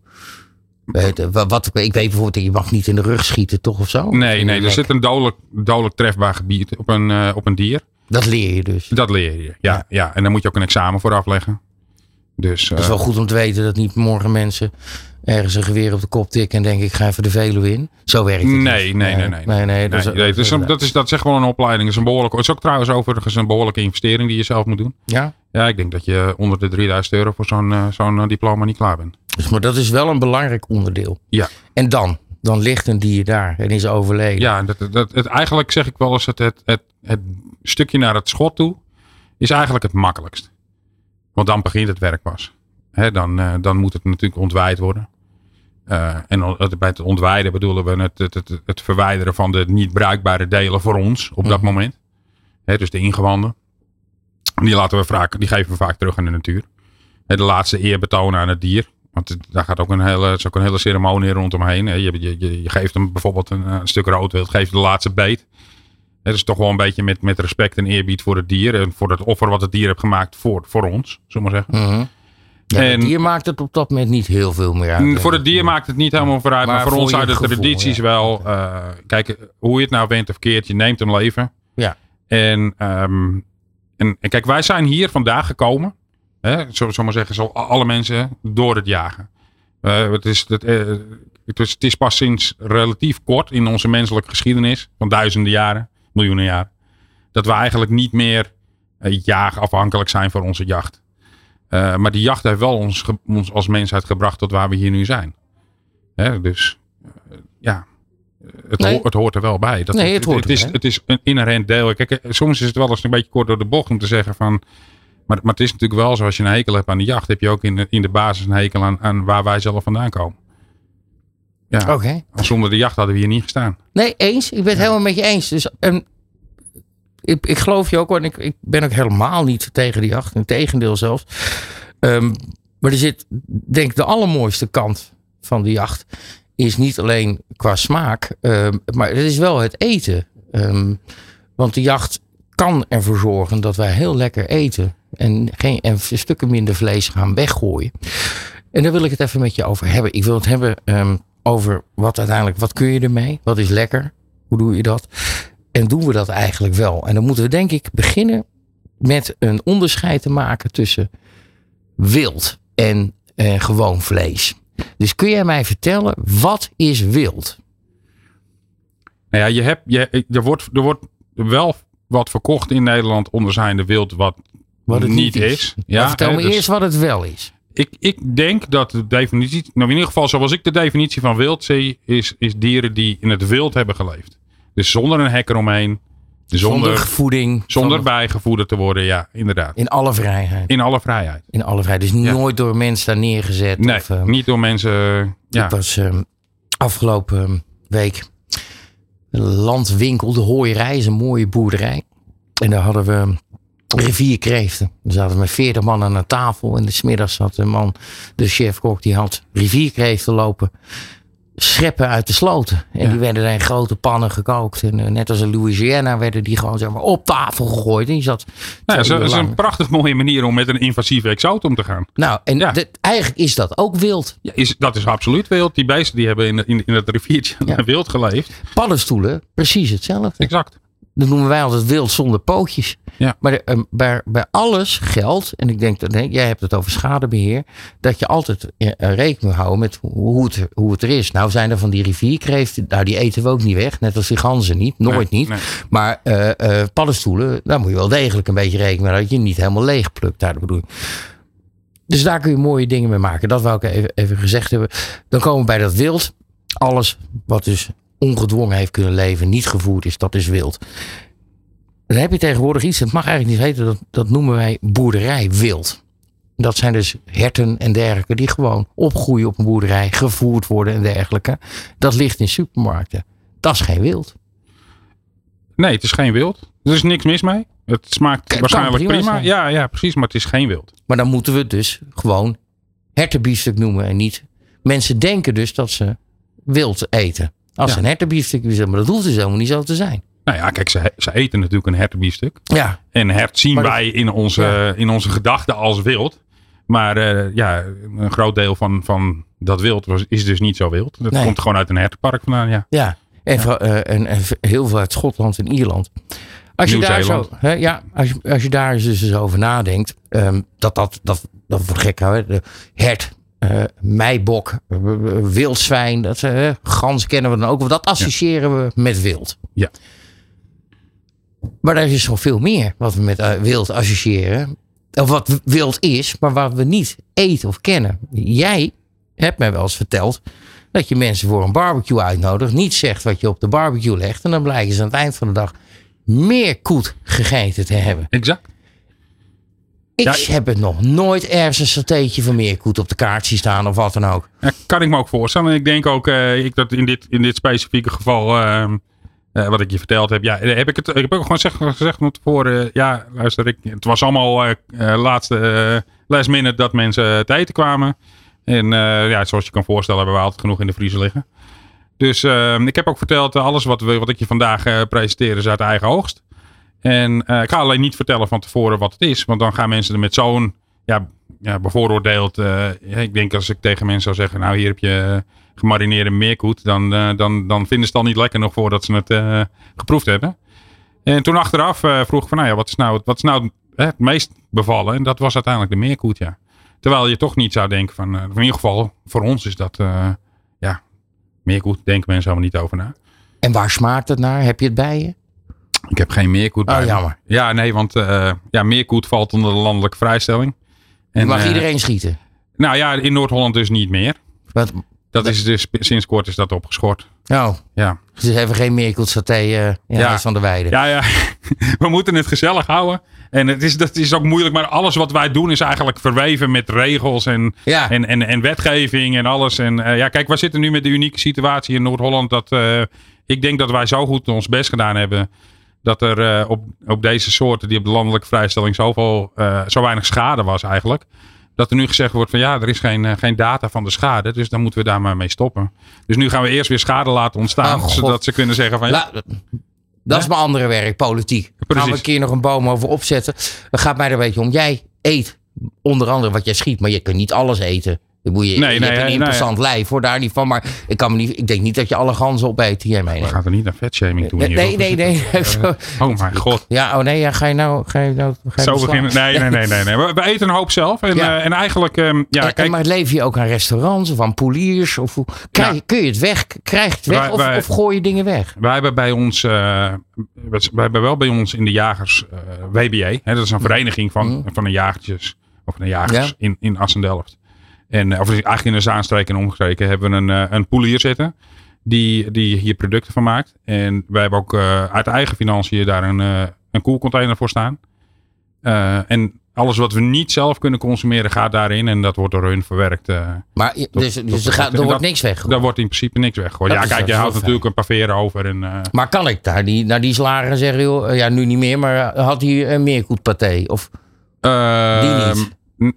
Weet, je, wat, ik weet bijvoorbeeld, je mag niet in de rug schieten, toch of zo? Nee, nee er zit een dodelijk, dodelijk trefbaar gebied op een, op een dier. Dat leer je dus. Dat leer je. Ja, ja. en daar moet je ook een examen voor afleggen. Dus Het is eh, wel goed om te weten dat niet morgen mensen ergens een geweer op de kop tikken en denken ik ga even de Veluwe in. Zo werkt het Nee, niet. nee, nee, nee. nee, nee, dat is- nee, nee, dat, is, dat, is, dat is echt wel een opleiding. Dat is, een behoorlijke, het is ook trouwens overigens een behoorlijke investering die je zelf moet doen. Ja, Ja, ik denk dat je onder de 3000 euro voor zo'n eh, zo'n eh, diploma niet klaar bent. dus, maar dat is wel een belangrijk onderdeel. Ja, En dan, dan ligt een dier daar en is overleden. ja dat, dat, het, eigenlijk zeg ik wel eens het, het, het, het stukje naar het schot toe is eigenlijk het makkelijkst. Want dan begint het werk pas. Dan, eh, dan moet het natuurlijk ontwijd worden. Eh, en bij het ontwijden bedoelen we het, het, het, verwijderen van de niet bruikbare delen voor ons op dat Mhm. moment. Dus de ingewanden. Die, laten we vaak, die geven we vaak terug aan de natuur. De laatste eer betonen aan het dier. Want daar gaat ook een hele, is ook een hele ceremonie rondomheen. Je, je, je, geeft hem bijvoorbeeld een, eh, een stuk roodwild, geeft de laatste beet. Het is toch wel een beetje met, met respect en eerbied voor het dier. En voor het offer wat het dier heeft gemaakt voor, voor ons, zullen we maar zeggen. Mhm. Ja, En- het dier maakt het op dat moment niet heel veel meer uit. Mm, Voor het dier maakt het niet helemaal vooruit. Maar, Maar voor, ons uit de gevoel, tradities ja. wel. eh, kijk, hoe je het nou went of keert, je neemt een leven. Ja. En, ehm, en, en kijk, wij zijn hier vandaag gekomen. Hè, zo, zo maar zeggen, zo alle mensen door het jagen. Eh, het, is, het, eh, het, is, het is pas sinds relatief kort in onze menselijke geschiedenis, van duizenden jaren, miljoenen jaren, dat we eigenlijk niet meer uh, jaagafhankelijk zijn voor onze jacht. Uh, maar die jacht heeft wel ons, ons, als mensheid gebracht tot waar we hier nu zijn. Hè, dus uh, ja, het, Nee. ho het hoort er wel bij. Dat, Nee, het hoort is, erbij. het is een inherent deel. Kijk, eh, soms is het wel eens een beetje kort door de bocht om te zeggen van... Maar, maar het is natuurlijk wel zo, als je een hekel hebt aan de jacht... heb je ook in de, in de basis een hekel aan, aan waar wij zelf vandaan komen. Ja, Oké. zonder de jacht hadden we hier niet gestaan. Nee, eens. Ik ben het helemaal met je eens. Dus, ehm, ik, ik geloof je ook, want ik, ik ben ook helemaal niet tegen die jacht. Integendeel zelfs. Ehm, maar er zit, denk ik, de allermooiste kant van de jacht. Is niet alleen qua smaak, ehm, maar het is wel het eten. Want de jacht kan ervoor zorgen dat wij heel lekker eten. En, geen, en stukken minder vlees gaan weggooien. En daar wil ik het even met je over hebben. Ik wil het hebben over wat uiteindelijk, wat kun je ermee? Wat is lekker? Hoe doe je dat? En doen we dat eigenlijk wel? En dan moeten we denk ik beginnen met een onderscheid te maken tussen wild en eh, gewoon vlees. Dus kun jij mij vertellen, wat is wild? Nou ja, je hebt, je, er, wordt, er wordt wel wat verkocht in Nederland onder zijnde wild wat, Wat het niet is. is. Ja, Maar vertel hè, me dus eerst wat het wel is. Ik, ik denk dat de definitie, nou in ieder geval zoals ik de definitie van wild zie, is, is dieren die in het wild hebben geleefd. Dus zonder een hek eromheen, zonder, Zonder zonder, voeding. zonder- bijgevoederd te worden. Ja, inderdaad. In alle vrijheid. In alle vrijheid. In alle vrijheid. Dus Ja. nooit door mensen daar neergezet. Nee, of, ehm, niet door mensen. Ja, Ik was ehm, afgelopen week landwinkel, de Hooierij, is een mooie boerderij. En daar hadden we rivierkreeften. We zaten met veertig man aan een tafel. En de smiddags zat een man, de chefkok, die had rivierkreeften lopen. Scheppen uit de sloten. En Ja. die werden dan in grote pannen gekookt. En eh, net als in Louisiana werden die gewoon zeg maar, op tafel gegooid. En die zat. nou, dat is een prachtig mooie manier om met een invasieve exoot om te gaan. Nou, en Ja. eigenlijk is dat ook wild. Ja, is, dat is absoluut wild. Die beesten die hebben in, in, in het riviertje wild geleefd. Paddenstoelen, precies hetzelfde. Exact. Dat noemen wij altijd wild zonder pootjes. Ja. Maar de, eh, bij, bij alles geldt, en ik denk dat nee, jij hebt het over schadebeheer, dat je altijd eh, eh, rekening moet houden met hoe het, hoe het er is. Nou zijn er van die rivierkreeften, nou die eten we ook niet weg, net als die ganzen niet, nooit Nee, niet. nee. Maar paddenstoelen, daar moet je wel degelijk een beetje rekening mee houden, dat je niet helemaal leeg plukt, daar de bedoeling. Dus daar kun je mooie dingen mee maken. Dat wou ik even, even gezegd hebben. Dan komen we bij dat wild. Alles wat dus ongedwongen heeft kunnen leven, niet gevoerd is, dat is wild. Dan heb je tegenwoordig iets, dat mag eigenlijk niet heten, dat, dat noemen wij boerderijwild. Dat zijn dus herten en dergelijke die gewoon opgroeien op een boerderij, gevoerd worden en dergelijke. Dat ligt in supermarkten. Dat is geen wild. Nee, het is geen wild. Er is niks mis mee. Het smaakt waarschijnlijk prima. Ja, ja, precies. Maar het is geen wild. Maar dan moeten we het dus gewoon hertenbiefstuk noemen en niet. Mensen denken dus dat ze wild eten. Als ze een hertenbiefstuk willen, maar dat hoeft dus helemaal niet zo te zijn. Nou ja, kijk, ze, ze eten natuurlijk een hertenbiefstuk. Ja, En hert zien dat- wij in onze, in onze gedachten als wild. Maar eh, ja, een groot deel van, van dat wild was, is dus niet zo wild. Dat Nee. komt gewoon uit een hertenpark vandaan, ja. ja. En, vooral, eh, en, en heel veel uit Schotland en Ierland. Als je, daar zo, hè, ja, als, je, als je daar dus eens over nadenkt, ehm, dat dat, dat, dat voor gek. De hert, eh meibok, wildzwijn, dat, eh, gans kennen we dan ook. Dat associëren we met wild. Ja. Maar er is nog veel meer wat we met eh, wild associëren. Of wat wild is, maar wat we niet eten of kennen. Jij hebt mij wel eens verteld dat je mensen voor een barbecue uitnodigt. Niet zegt wat je op de barbecue legt. En dan blijken ze aan het eind van de dag meer koet gegeten te hebben. Exact. Ik Ja, heb het nog nooit ergens een satéetje van meerkoet op de kaart zien staan of wat dan ook. Ja, kan ik me ook voorstellen. En ik denk ook eh, ik dat in dit, in dit specifieke geval, ehm, eh, wat ik je verteld heb, ja, heb ik het ik heb ook gewoon zeg, gezegd van tevoren. ja, luister, ik, het was allemaal eh, eh, laatste eh, last minute dat mensen te eten kwamen. En eh, ja, zoals je kan voorstellen, hebben we altijd genoeg in de vriezer liggen. Dus ehm, ik heb ook verteld, eh, alles wat, we, wat ik je vandaag eh, presenteer is uit eigen oogst. En eh, ik ga alleen niet vertellen van tevoren wat het is. Want dan gaan mensen er met zo'n ja, ja, bevooroordeeld. eh, ik denk als ik tegen mensen zou zeggen, nou hier heb je eh, gemarineerde meerkoet. Dan, dan, dan vinden ze het al niet lekker nog voordat ze het geproefd hebben. En toen achteraf vroeg ik van, nou ja, wat is nou, wat is nou het meest bevallen? En dat was uiteindelijk de meerkoet, ja. Terwijl je toch niet zou denken van, in ieder geval voor ons is dat, eh, ja, meerkoet denken mensen helemaal niet over na. En waar smaakt het naar? Heb je het bij je? Ik heb geen meerkoet bij Oh, me. jammer. Ja, nee, want eh, ja, meerkoet valt onder de landelijke vrijstelling. En, Mag eh, iedereen schieten? Nou ja, in Noord-Holland dus niet meer. Wat? Dat is dus sinds kort is dat opgeschort. Oh, Ja. dus even geen meerkoet saté eh in Ja. Van de Weide. Ja, ja. We moeten het gezellig houden. En het is, dat is ook moeilijk. Maar alles wat wij doen is eigenlijk verweven met regels en, Ja. en, en, en wetgeving en alles. En ja, kijk, wij zitten nu met de unieke situatie in Noord-Holland. Dat ik denk dat wij zo goed ons best gedaan hebben. Dat er eh, op, op deze soorten die op de landelijke vrijstelling zoveel, eh, zo weinig schade was eigenlijk. Dat er nu gezegd wordt van ja, er is geen, eh, geen data van de schade. Dus dan moeten we daar maar mee stoppen. Dus nu gaan we eerst weer schade laten ontstaan. Oh, God. zodat ze kunnen zeggen van ja, dat is mijn andere werk, politiek. Gaan we een keer nog een boom over opzetten. Dan gaat mij er een beetje om. Jij eet onder andere wat jij schiet, maar je kunt niet alles eten. Ik bedoel, je, Nee, je nee, hebt een nee, interessant lijf, hoor, daar niet van. Maar ik, kan me niet, ik denk niet dat je alle ganzen opeet die jij we gaan er niet naar vetshaming doen. Nee, nee, hoor. nee. nee. Oh mijn god. Ja, oh nee, ja, ga je nou... Ga je nou ga je Zo beginnen. Nee, nee, nee, nee. nee. We, we eten een hoop zelf. En, Ja. eh, en eigenlijk, ehm, ja, En- en kijk, maar leef je ook aan restaurants of aan poliers? Of hoe, krijg, Ja. Kun je het weg? Krijg je het weg Wij- of, wij- of gooi je dingen weg? wij hebben bij ons, eh, wij hebben wel bij ons in de jagers eh, WBA. Hè, dat is een vereniging van, Mhm. van de jagertjes. Of de jagers Ja. in, in Assen-Delft. En, eh, of eigenlijk in de Zaanstreek en omgestreken hebben we een, eh, een poelier zitten. Die, die hier producten van maakt. En wij hebben ook eh, uit eigen financiën daar een, een koelcontainer voor staan. En alles wat we niet zelf kunnen consumeren gaat daarin. En dat wordt door hun verwerkt. Maar Tot- dus, tot- dus er, gaat, er wordt dat- niks weg. Daar wordt in principe niks weggegooid. Dat Ja, kijk, je houdt fijn. natuurlijk een paar veren over. En, Maar kan ik daar die, naar die slager en zeggen, joh, ja, nu niet meer, maar had hij een meerkoetpaté? Of ehm, Die niet?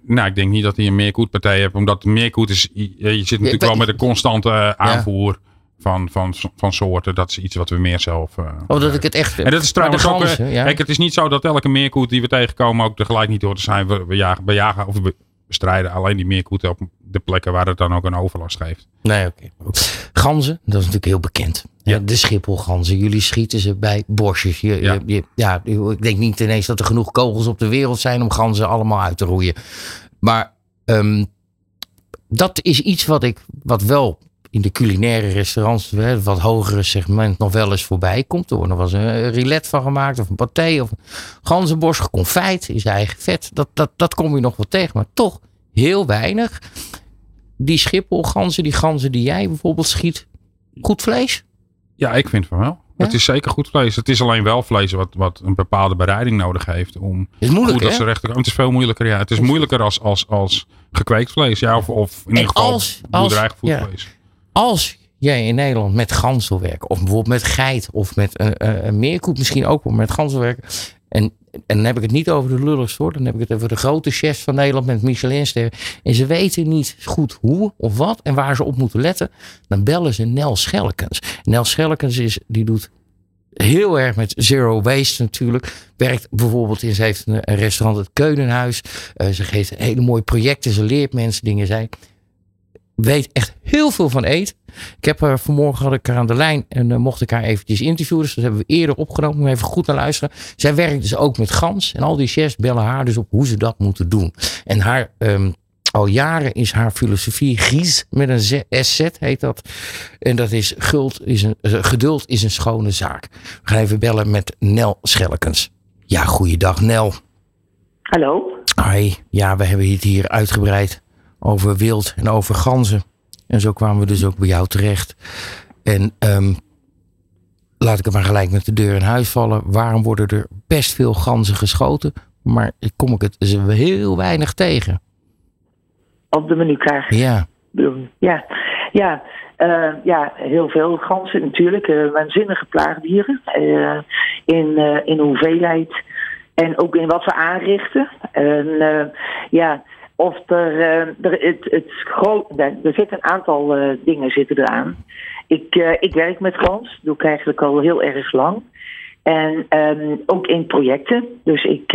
Nou, ik denk niet dat hij een meerkoetpartij heeft. Omdat meerkoet is... Je je zit natuurlijk wel met een constante eh, aanvoer van, van, van soorten. Dat is iets wat we meer zelf... eh, oh, dat ik het echt. en dat is trouwens ook... eh, ganzen, ja. Kijk, het is niet zo dat elke meerkoet die we tegenkomen ook tegelijk niet hoort te zijn. We, we, jagen, we jagen of we bestrijden alleen die meerkoeten op de plekken waar het dan ook een overlast geeft. Nee, oké. Ganzen, dat is natuurlijk heel bekend. Ja. Ja. De schipholganzen, jullie schieten ze bij bosjes. Je, Ja. je, je- ja, ik denk niet ineens dat er genoeg kogels op de wereld zijn om ganzen allemaal uit te roeien. Maar ehm, dat is iets wat ik, wat wel in de culinaire restaurants, hè, wat hogere segment, nog wel eens voorbij komt. Er wordt nog wel eens een rilet van gemaakt, of een paté, of een ganzenborst, geconfijt in zijn eigen vet. Dat, dat, dat kom je nog wel tegen, maar toch heel weinig. Die schipholganzen, die ganzen die jij bijvoorbeeld schiet, goed vlees? Ja, ik vind van wel. Ja? Het is zeker goed vlees. Het is alleen wel vlees wat, wat een bepaalde bereiding nodig heeft om Is moeilijk, goed Het is veel moeilijker. Ja, het is moeilijker als, als, als gekweekt vlees. Ja, of, of in ieder geval als- als- boerderijgevoed ja. vlees. Als jij in Nederland met gans wil werken, of bijvoorbeeld met geit, of met een, een meerkoet misschien ook wel met gans wil werken. En, en dan heb ik het niet over de lulligste hoor. Dan heb ik het over de grote chefs van Nederland met Michelinster. En ze weten niet goed hoe of wat en waar ze op moeten letten. Dan bellen ze Nel Schellekens. Nel Schellekens is, die doet heel erg met zero waste natuurlijk. Werkt bijvoorbeeld in, ze heeft een, een restaurant, het Keunenhuis. Eh, ze geeft hele mooie projecten. Ze leert mensen dingen. Zij weet echt heel veel van eten. Ik heb haar vanmorgen had ik haar aan de lijn en uh, mocht ik haar eventjes interviewen. Dus dat hebben we eerder opgenomen. Om even goed naar luisteren. Zij werkt dus ook met gans. En al die chefs bellen haar dus op hoe ze dat moeten doen. En haar, um, al jaren is haar filosofie Gies met een SZ heet dat. En dat is, guld is een, uh, geduld is een schone zaak. We gaan even bellen met Nel Schellekens. Ja, goeiedag Nel. Hallo. Hi, ja, we hebben het hier uitgebreid over wild en over ganzen. En zo kwamen we dus ook bij jou terecht. En um, laat ik het maar gelijk met de deur in huis vallen. Waarom worden er best veel ganzen geschoten? Maar kom ik het ze heel weinig tegen. Op de menukaart. Ja. Ja, ja, uh, ja heel veel ganzen natuurlijk. Uh, waanzinnige plaagdieren. Uh, in, in hoeveelheid. En ook in wat we aanrichten. En ja, of er, uh, er, het, het groot, er zitten een aantal uh, dingen zitten eraan. Ik, uh, ik werk met gans, doe ik eigenlijk al heel erg lang. En um, ook in projecten. Dus ik,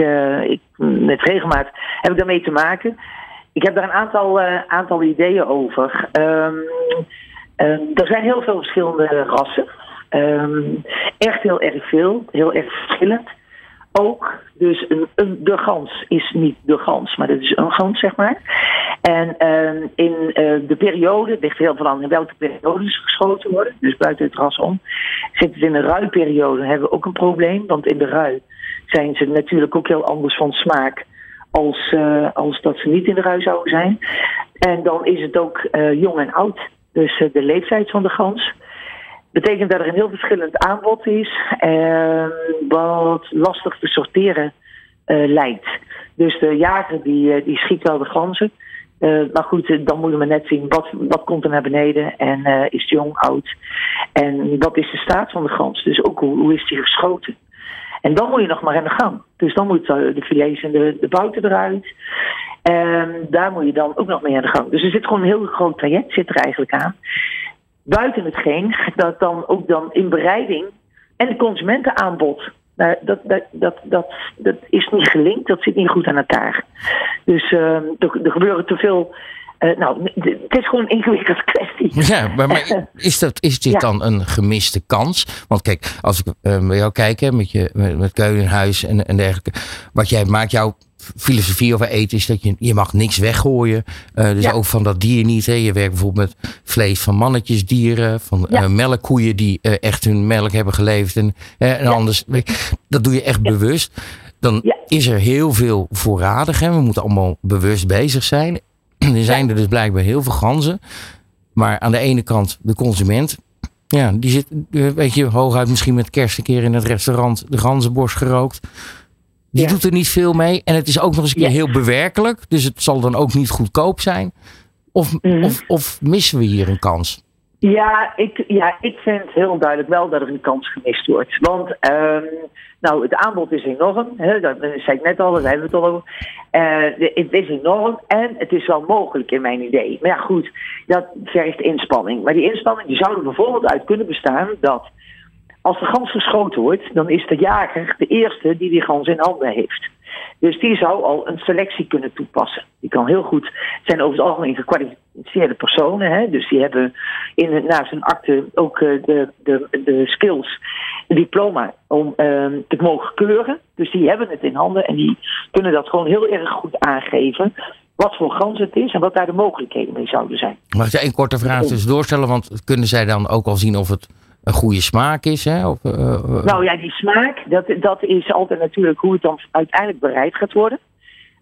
ik, met regelmaat heb ik daarmee te maken. Ik heb daar een aantal, aantal ideeën over. Um, er zijn heel veel verschillende rassen. Um, echt heel erg veel, heel erg verschillend ook. Dus een, een, de gans is niet de gans, maar dat is een gans, zeg maar. En ehm, in eh, de periode, het ligt heel veel aan in welke periode ze geschoten worden, dus buiten het ras om. Zitten ze in een ruiperiode, hebben we ook een probleem. Want in de rui zijn ze natuurlijk ook heel anders van smaak als, eh, als dat ze niet in de rui zouden zijn. En dan is het ook eh, jong en oud. Dus de leeftijd van de gans betekent dat er een heel verschillend aanbod is, uh, wat lastig te sorteren uh, lijkt. Dus de jager die, die schiet wel de ganzen. Uh, maar goed, dan moeten we net zien wat, wat komt er naar beneden en uh, is het jong, oud. En wat is de staat van de gans? Dus ook hoe, hoe is die geschoten? En dan moet je nog maar aan de gang. Dus dan moet de filets en de, de bouten eruit. En daar moet je dan ook nog mee aan de gang. Dus er zit gewoon een heel groot traject zit er eigenlijk aan. Buiten hetgeen dat dan ook dan in bereiding en de consumentenaanbod nou, dat, dat, dat, dat, dat is niet gelinkt, dat zit niet goed aan elkaar. Dus uh, er, er gebeuren te veel. Uh, nou, het is gewoon een ingewikkelde kwestie. Ja, maar, maar is, dat, is dit ja. dan een gemiste kans? Want kijk, als ik uh, bij jou kijk, hè, met, je, met, met Keulenhuis en, en dergelijke. Wat jij maakt, jouw filosofie over eten is dat je, je mag niks weggooien. Uh, dus ja. ook van dat dier niet. Hè. Je werkt bijvoorbeeld met vlees van mannetjesdieren, van ja. uh, melkkoeien die uh, echt hun melk hebben geleverd. En, en ja. anders, dat doe je echt bewust. Dan is er heel veel voorradig. We moeten allemaal bewust bezig zijn. Er zijn er dus blijkbaar heel veel ganzen. Maar aan de ene kant de consument. Ja, die zit, weet je, hooguit misschien met kerst een keer in het restaurant de ganzenborst gerookt. Die ja. doet er niet veel mee. En het is ook nog eens een keer ja. heel bewerkelijk. Dus het zal dan ook niet goedkoop zijn. Of, mm. of, of missen we hier een kans? Ja ik, ja, ik vind heel duidelijk wel dat er een kans gemist wordt. Want um, nou, het aanbod is enorm. Hè, dat zei ik net al, daar hebben we het al over. Uh, het is enorm en het is wel mogelijk in mijn idee. Maar ja, goed, dat vergt inspanning. Maar die inspanning die zou er bijvoorbeeld uit kunnen bestaan dat als de gans geschoten wordt, dan is de jager de eerste die die gans in handen heeft. Dus die zou al een selectie kunnen toepassen. Die kan heel goed, het zijn over het algemeen gekwalificeerde personen. Hè? Dus die hebben in, naast hun akte ook uh, de, de, de skills, een diploma om uh, te mogen keuren. Dus die hebben het in handen en die kunnen dat gewoon heel erg goed aangeven. Wat voor gans het is en wat daar de mogelijkheden mee zouden zijn. Mag ik je één korte vraag dus doorstellen? Want kunnen zij dan ook al zien of het een goede smaak is. Hè? Uh, uh, nou ja, die smaak, dat, dat is altijd natuurlijk hoe het dan uiteindelijk bereid gaat worden.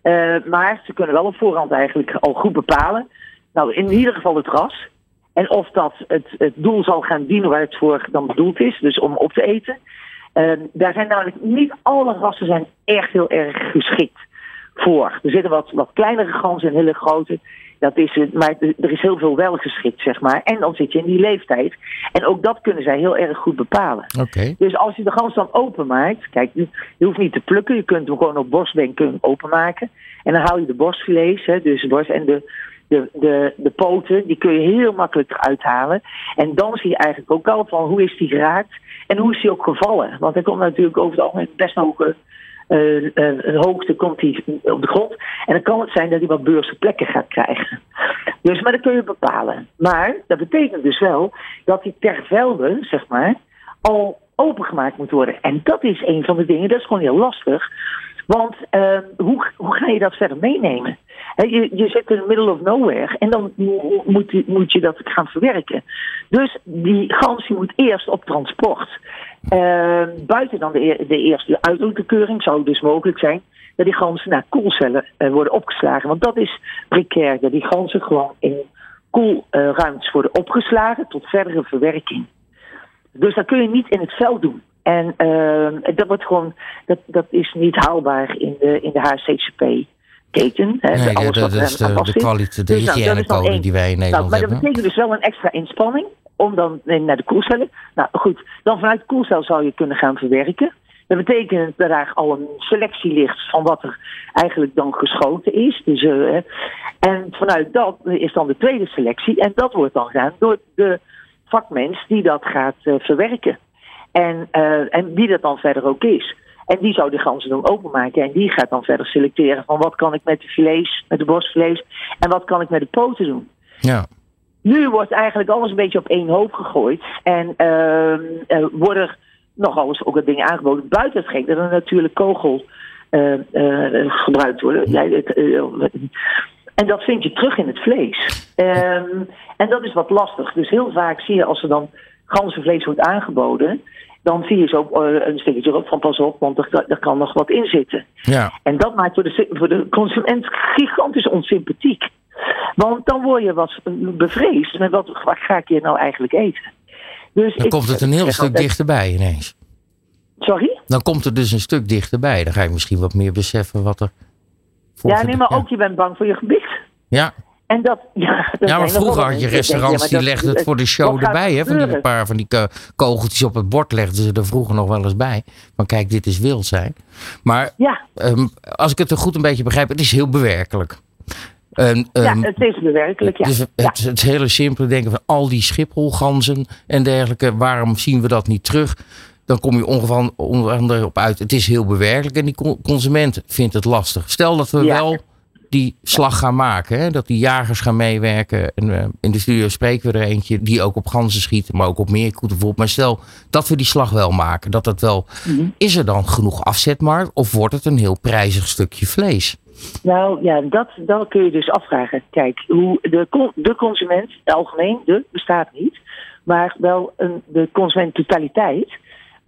Uh, maar ze kunnen wel op voorhand eigenlijk al goed bepalen. Nou, in ieder geval het ras. En of dat het, het doel zal gaan dienen waar het voor dan bedoeld is, dus om op te eten. daar zijn namelijk niet alle rassen zijn echt heel erg geschikt voor. Er zitten wat, wat kleinere ganzen en hele grote. Dat is het, maar er is heel veel wel geschikt, zeg maar. En dan zit je in die leeftijd. En ook dat kunnen zij heel erg goed bepalen. Okay. Dus als je de gans dan openmaakt, kijk, je, je hoeft niet te plukken, je kunt hem gewoon op borstbeen openmaken. En dan haal je de borstvlees, hè, dus de borst en de, de, de, de poten, die kun je heel makkelijk eruit halen. En dan zie je eigenlijk ook al van hoe is die geraakt en hoe is die ook gevallen. Want hij komt natuurlijk over het algemeen best hoge uh, een hoogte komt hij op de grond. En dan kan het zijn dat hij wat beurse plekken gaat krijgen. Dus, maar dat kun je bepalen. Maar dat betekent dus wel dat hij ter velde, zeg maar, al opengemaakt moet worden. En dat is een van de dingen, dat is gewoon heel lastig. Want uh, hoe, hoe ga je dat verder meenemen? Je, je zit in the middle of nowhere en dan moet, moet je dat gaan verwerken. Dus die gans die moet eerst op transport. Uh, buiten dan de, de eerste uitroepkeuring zou het dus mogelijk zijn dat die ganzen naar koelcellen uh, worden opgeslagen. Want dat is precair, dat die ganzen gewoon in koelruimtes worden opgeslagen tot verdere verwerking. Dus dat kun je niet in het veld doen. En uh, dat wordt gewoon, dat, dat is niet haalbaar in de, in de HCCP. Keten, hè, nee, alles dat, wat is de, de kwaliteit, de dus, hygiënecode die wij in Nederland nou, maar hebben. dat betekent dus wel een extra inspanning om dan naar de koelcellen. Nou goed, dan vanuit de koelcel zou je kunnen gaan verwerken. Dat betekent dat daar al een selectie ligt van wat er eigenlijk dan geschoten is. Dus, uh, en vanuit dat is dan de tweede selectie. En dat wordt dan gedaan door de vakmens die dat gaat uh, verwerken. En, uh, en wie dat dan verder ook is. En die zou de ganzen dan openmaken. En die gaat dan verder selecteren van wat kan ik met de vlees, met de borstvlees. En wat kan ik met de poten doen. Ja. Nu wordt eigenlijk alles een beetje op één hoop gegooid. En uh, uh, worden nogal eens ook wat dingen aangeboden. Buiten hetgeen dat er natuurlijk kogel uh, gebruikt worden. Ja, het, En dat vind je terug in het vlees. Ehm, en dat is wat lastig. Dus heel vaak zie je als er dan ganzenvlees wordt aangeboden, dan zie je zo uh, een stukje erop van pas op, want er, er kan nog wat in zitten. Ja. En dat maakt voor de, voor de consument gigantisch onsympathiek. Want dan word je wat bevreesd met wat, wat ga ik hier nou eigenlijk eten. Dus dan ik- komt het een heel stuk dichterbij ineens. Sorry? Dan komt het dus een stuk dichterbij. Dan ga je misschien wat meer beseffen wat er... Ja, nee, maar ook je bent bang voor je gewicht. Ja, En dat, ja, dat ja maar er vroeger had je restaurants die ja, legden het voor de show erbij. Hè? Van die een paar van die ko- kogeltjes op het bord legden ze er vroeger nog wel eens bij. Van kijk, dit is wild zijn. Maar Ja, ehm, als ik het er goed een beetje begrijp, het is heel bewerkelijk. Ja, het is bewerkelijk, ja. Dus het, ja. het hele simpele denken van al die schipholganzen en dergelijke, waarom zien we dat niet terug? Dan kom je ongeval onder andere op uit. Het is heel bewerkelijk en die con- consument vindt het lastig. Stel dat we wel die slag gaan maken, hè? dat die jagers gaan meewerken. En, eh, in de studio spreken we er eentje die ook op ganzen schiet, maar ook op meerkoeten bijvoorbeeld. Maar stel dat we die slag wel maken, dat dat wel. Mhm. Is er dan genoeg afzetmarkt of wordt het een heel prijzig stukje vlees? Nou ja, dat, dat kun je dus afvragen. Kijk, hoe de, de consument, algemeen, de bestaat niet, maar wel een, de consument totaliteit,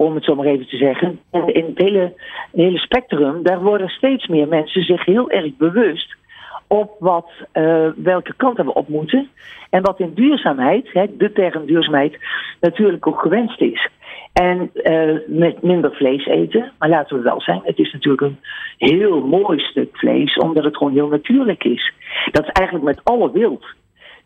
om het zo maar even te zeggen. En in het hele, hele spectrum, daar worden steeds meer mensen zich heel erg bewust op wat, eh, welke kant we op moeten. En wat in duurzaamheid, hè, de term duurzaamheid, natuurlijk ook gewenst is. En eh, met minder vlees eten. Maar laten we wel zijn, het is natuurlijk een heel mooi stuk vlees, omdat het gewoon heel natuurlijk is. Dat is eigenlijk met alle wild.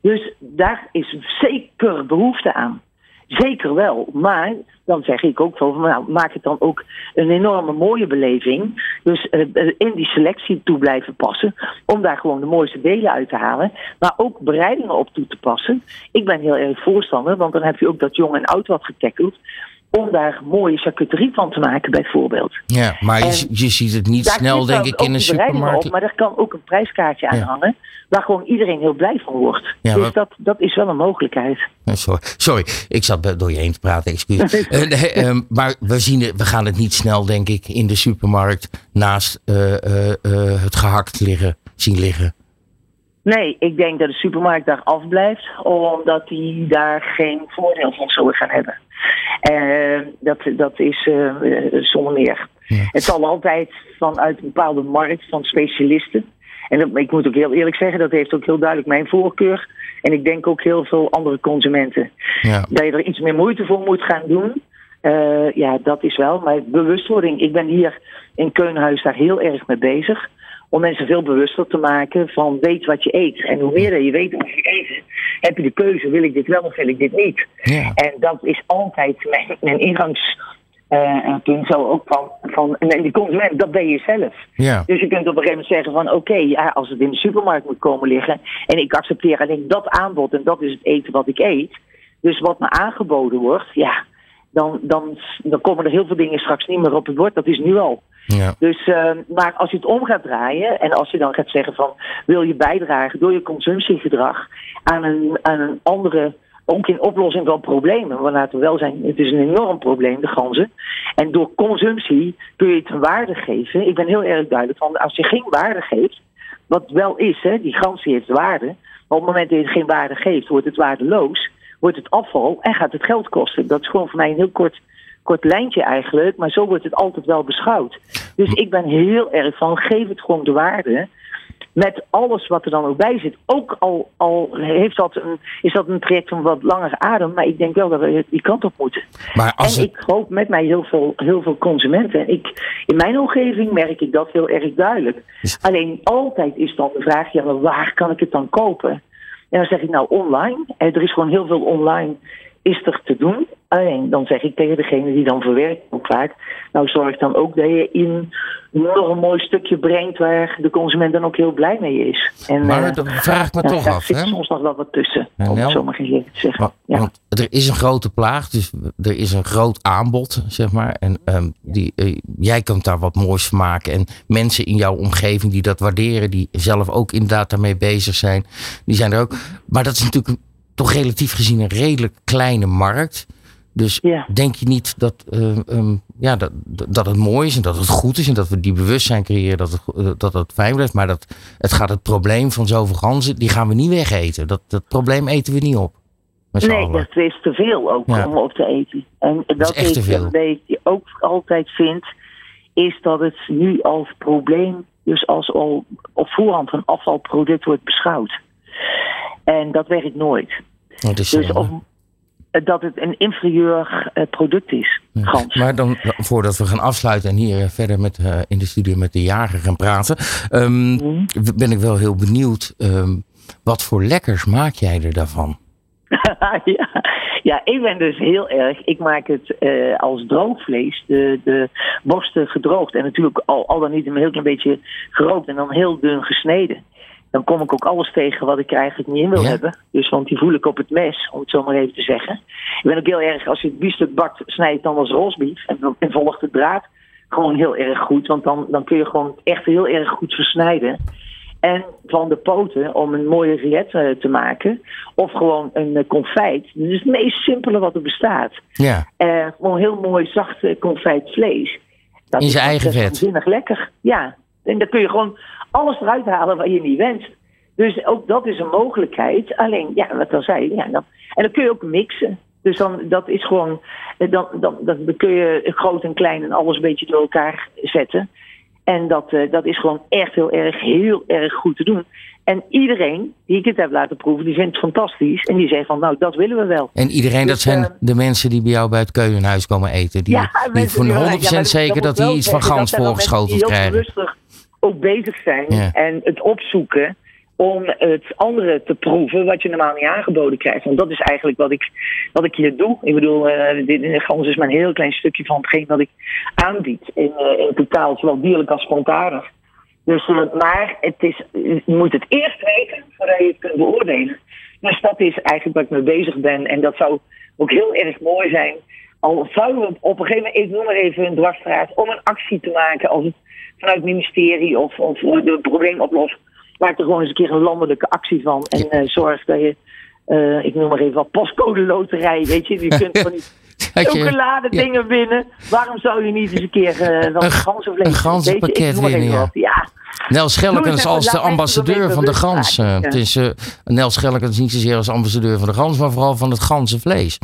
Dus daar is zeker behoefte aan. Zeker wel. Maar dan zeg ik ook van, nou, maak het dan ook een enorme mooie beleving. Dus eh, eh, in die selectie toe blijven passen. Om daar gewoon de mooiste delen uit te halen. Maar ook bereidingen op toe te passen. Ik ben heel erg voorstander, want dan heb je ook dat jong en oud wat getackeld. Om daar mooie charcuterie van te maken, bijvoorbeeld. Ja, maar je, ziet het niet snel, denk ik, in een supermarkt. Op, maar er kan ook een prijskaartje aan Ja. hangen. Waar gewoon iedereen heel blij van wordt. Ja, dus maar- dat, dat is wel een mogelijkheid. Sorry, sorry, ik zat door je heen te praten, excuus. Eh, nee, ehm, maar we, zien het, we gaan het niet snel, denk ik, in de supermarkt naast eh, eh, eh, het gehakt liggen, zien liggen. Nee, ik denk dat de supermarkt daar afblijft, omdat die daar geen voordeel van zullen gaan hebben. Eh, dat, dat is eh, eh, zonder meer. Ja. Het zal altijd vanuit een bepaalde markt van specialisten. En dat, ik moet ook heel eerlijk zeggen, dat heeft ook heel duidelijk mijn voorkeur. En ik denk ook heel veel andere consumenten. Ja. Dat je er iets meer moeite voor moet gaan doen. ja, dat is wel. Maar bewustwording. Ik ben hier in Keunhuis daar heel erg mee bezig. Om mensen veel bewuster te maken van weet wat je eet. En hoe meer je weet over je eten, heb je de keuze: wil ik dit wel of wil ik dit niet? Ja. En dat is altijd mijn, mijn ingangspunt. zo ook van, van en die consument, dat ben je zelf. Ja. Dus je kunt op een gegeven moment zeggen van oké, ja, als het in de supermarkt moet komen liggen en ik accepteer alleen dat aanbod en dat is het eten wat ik eet. Dus wat me aangeboden wordt, ja, dan, dan, dan komen er heel veel dingen straks niet meer op het bord. Dat is nu al. Ja. Dus, eh, maar als je het om gaat draaien en als je dan gaat zeggen van wil je bijdragen door je consumptiegedrag aan een, aan een andere, ook in oplossing van problemen. Want laten we wel zijn, het is een enorm probleem, de ganzen. En door consumptie kun je het een waarde geven. Ik ben heel erg duidelijk van als je geen waarde geeft, wat wel is, hè, die die heeft waarde. Maar op het moment dat je het geen waarde geeft, wordt het waardeloos, wordt het afval en gaat het geld kosten. Dat is gewoon voor mij een heel kort, kort lijntje eigenlijk, maar zo wordt het altijd wel beschouwd. Dus ik ben heel erg van, geef het gewoon de waarde. Met alles wat er dan ook bij zit. Ook al, al heeft dat een, is dat een traject van wat langer adem. Maar ik denk wel dat we die kant op moeten. Maar als en het, ik hoop met mij heel veel, heel veel consumenten. En ik, in mijn omgeving merk ik dat heel erg duidelijk. Is- Alleen altijd is dan de vraag, ja, maar waar kan ik het dan kopen? En dan zeg ik nou online. Er is gewoon heel veel online is er te doen. Alleen dan zeg ik tegen degene die dan verwerkt ook vaak. Nou zorg dan ook dat je in nog een mooi stukje brengt waar de consument dan ook heel blij mee is. En, maar eh, dan vraag ik me toch af, zit hè? soms nog wel wat tussen. Ja, om het zo maar even te zeggen. Want, Ja. want er is een grote plaag, dus er is een groot aanbod, zeg maar. En ehm, die, eh, jij kunt daar wat moois van maken. En mensen in jouw omgeving die dat waarderen, die zelf ook inderdaad daarmee bezig zijn, die zijn er ook. Maar dat is natuurlijk toch relatief gezien een redelijk kleine markt. Dus Ja. denk je niet dat, eh, ehm, ja, dat, dat het mooi is en dat het goed is en dat we die bewustzijn creëren dat het, eh, dat het fijn blijft. Maar dat het gaat het probleem van zoveel ganzen, die gaan we niet wegeten. Dat, dat probleem eten we niet op. Nee, allen. dat is te veel ook Ja. om op te eten. En dat echt te ik veel. een beetje ook altijd vind, is dat het nu als probleem, dus als al op voorhand een afvalproduct wordt beschouwd. En dat werkt nooit. Dat is Dus zonde. om, dat het een inferieur eh, product is. Maar dan, voordat we gaan afsluiten en hier eh, verder met, eh, in de studio met de jager gaan praten, ehm, Mhm. ben ik wel heel benieuwd. ehm, wat voor lekkers maak jij er daarvan? ja. ja, ik ben dus heel erg. Ik maak het eh, als droogvlees, de, de borsten gedroogd. En natuurlijk al, al dan niet een heel klein beetje gerookt en dan heel dun gesneden. Dan kom ik ook alles tegen wat ik er eigenlijk niet in wil Ja. hebben. Dus want die voel ik op het mes, om het zo maar even te zeggen. Ik ben ook heel erg, als je het biefstuk bakt, snij je het dan als roastbeef. En, en volgt de draad gewoon heel erg goed. Want dan, dan kun je gewoon echt heel erg goed versnijden. En van de poten om een mooie rillette eh, te maken. Of gewoon een eh, confijt. Dat is het meest simpele wat er bestaat. Ja, Eh, gewoon heel mooi zacht confijt vlees. Dat In is zijn eigen echt vet. waanzinnig lekker. Ja. En dan kun je gewoon alles eruit halen wat je niet wenst. Dus ook dat is een mogelijkheid. Alleen, ja, wat dan zei je. Ja, dan, en dan kun je ook mixen. Dus dan, dat is gewoon, eh, dan, dan, dan kun je groot en klein en alles een beetje door elkaar zetten. En dat, eh, dat is gewoon echt heel erg, heel erg goed te doen. En iedereen die ik het heb laten proeven, die vindt het fantastisch. En die zegt van, nou, dat willen we wel. en iedereen, dat Dus, zijn eh, de mensen die bij jou bij het keukenhuis komen eten. Die, 100% die- ja, maar zeker moet dat die iets van gans voorgeschoteld heel krijgen. rustig ook bezig zijn Ja. en het opzoeken om het andere te proeven wat je normaal niet aangeboden krijgt. Want dat is eigenlijk wat ik, wat ik hier doe. Ik bedoel, eh dit gans is maar een heel klein stukje van hetgeen wat ik aanbied in, eh, in totaal, zowel dierlijk als plantaardig. Dus, eh, maar het is, je moet het eerst weten voordat je het kunt beoordelen. Dus dat is eigenlijk waar ik mee bezig ben. En dat zou ook heel erg mooi zijn. Al zouden we op een gegeven moment, ik noem maar even een dwarsstraat, om een actie te maken als het vanuit het ministerie of, of het probleem oplost. Maak er gewoon eens een keer een landelijke actie van. En eh, zorg dat je, eh, ik noem maar even wat postcode loterij, weet je. Je kunt van die chocolade ja. dingen winnen. Waarom zou je niet eens een keer eh wel een ganzenvlees een ganzenpakket winnen, ja. wat. Ja, Nel Schellekens als de ambassadeur van de gans. ja. Het is Nel Schellekens niet zozeer als ambassadeur van de gans, maar vooral van het ganzenvlees.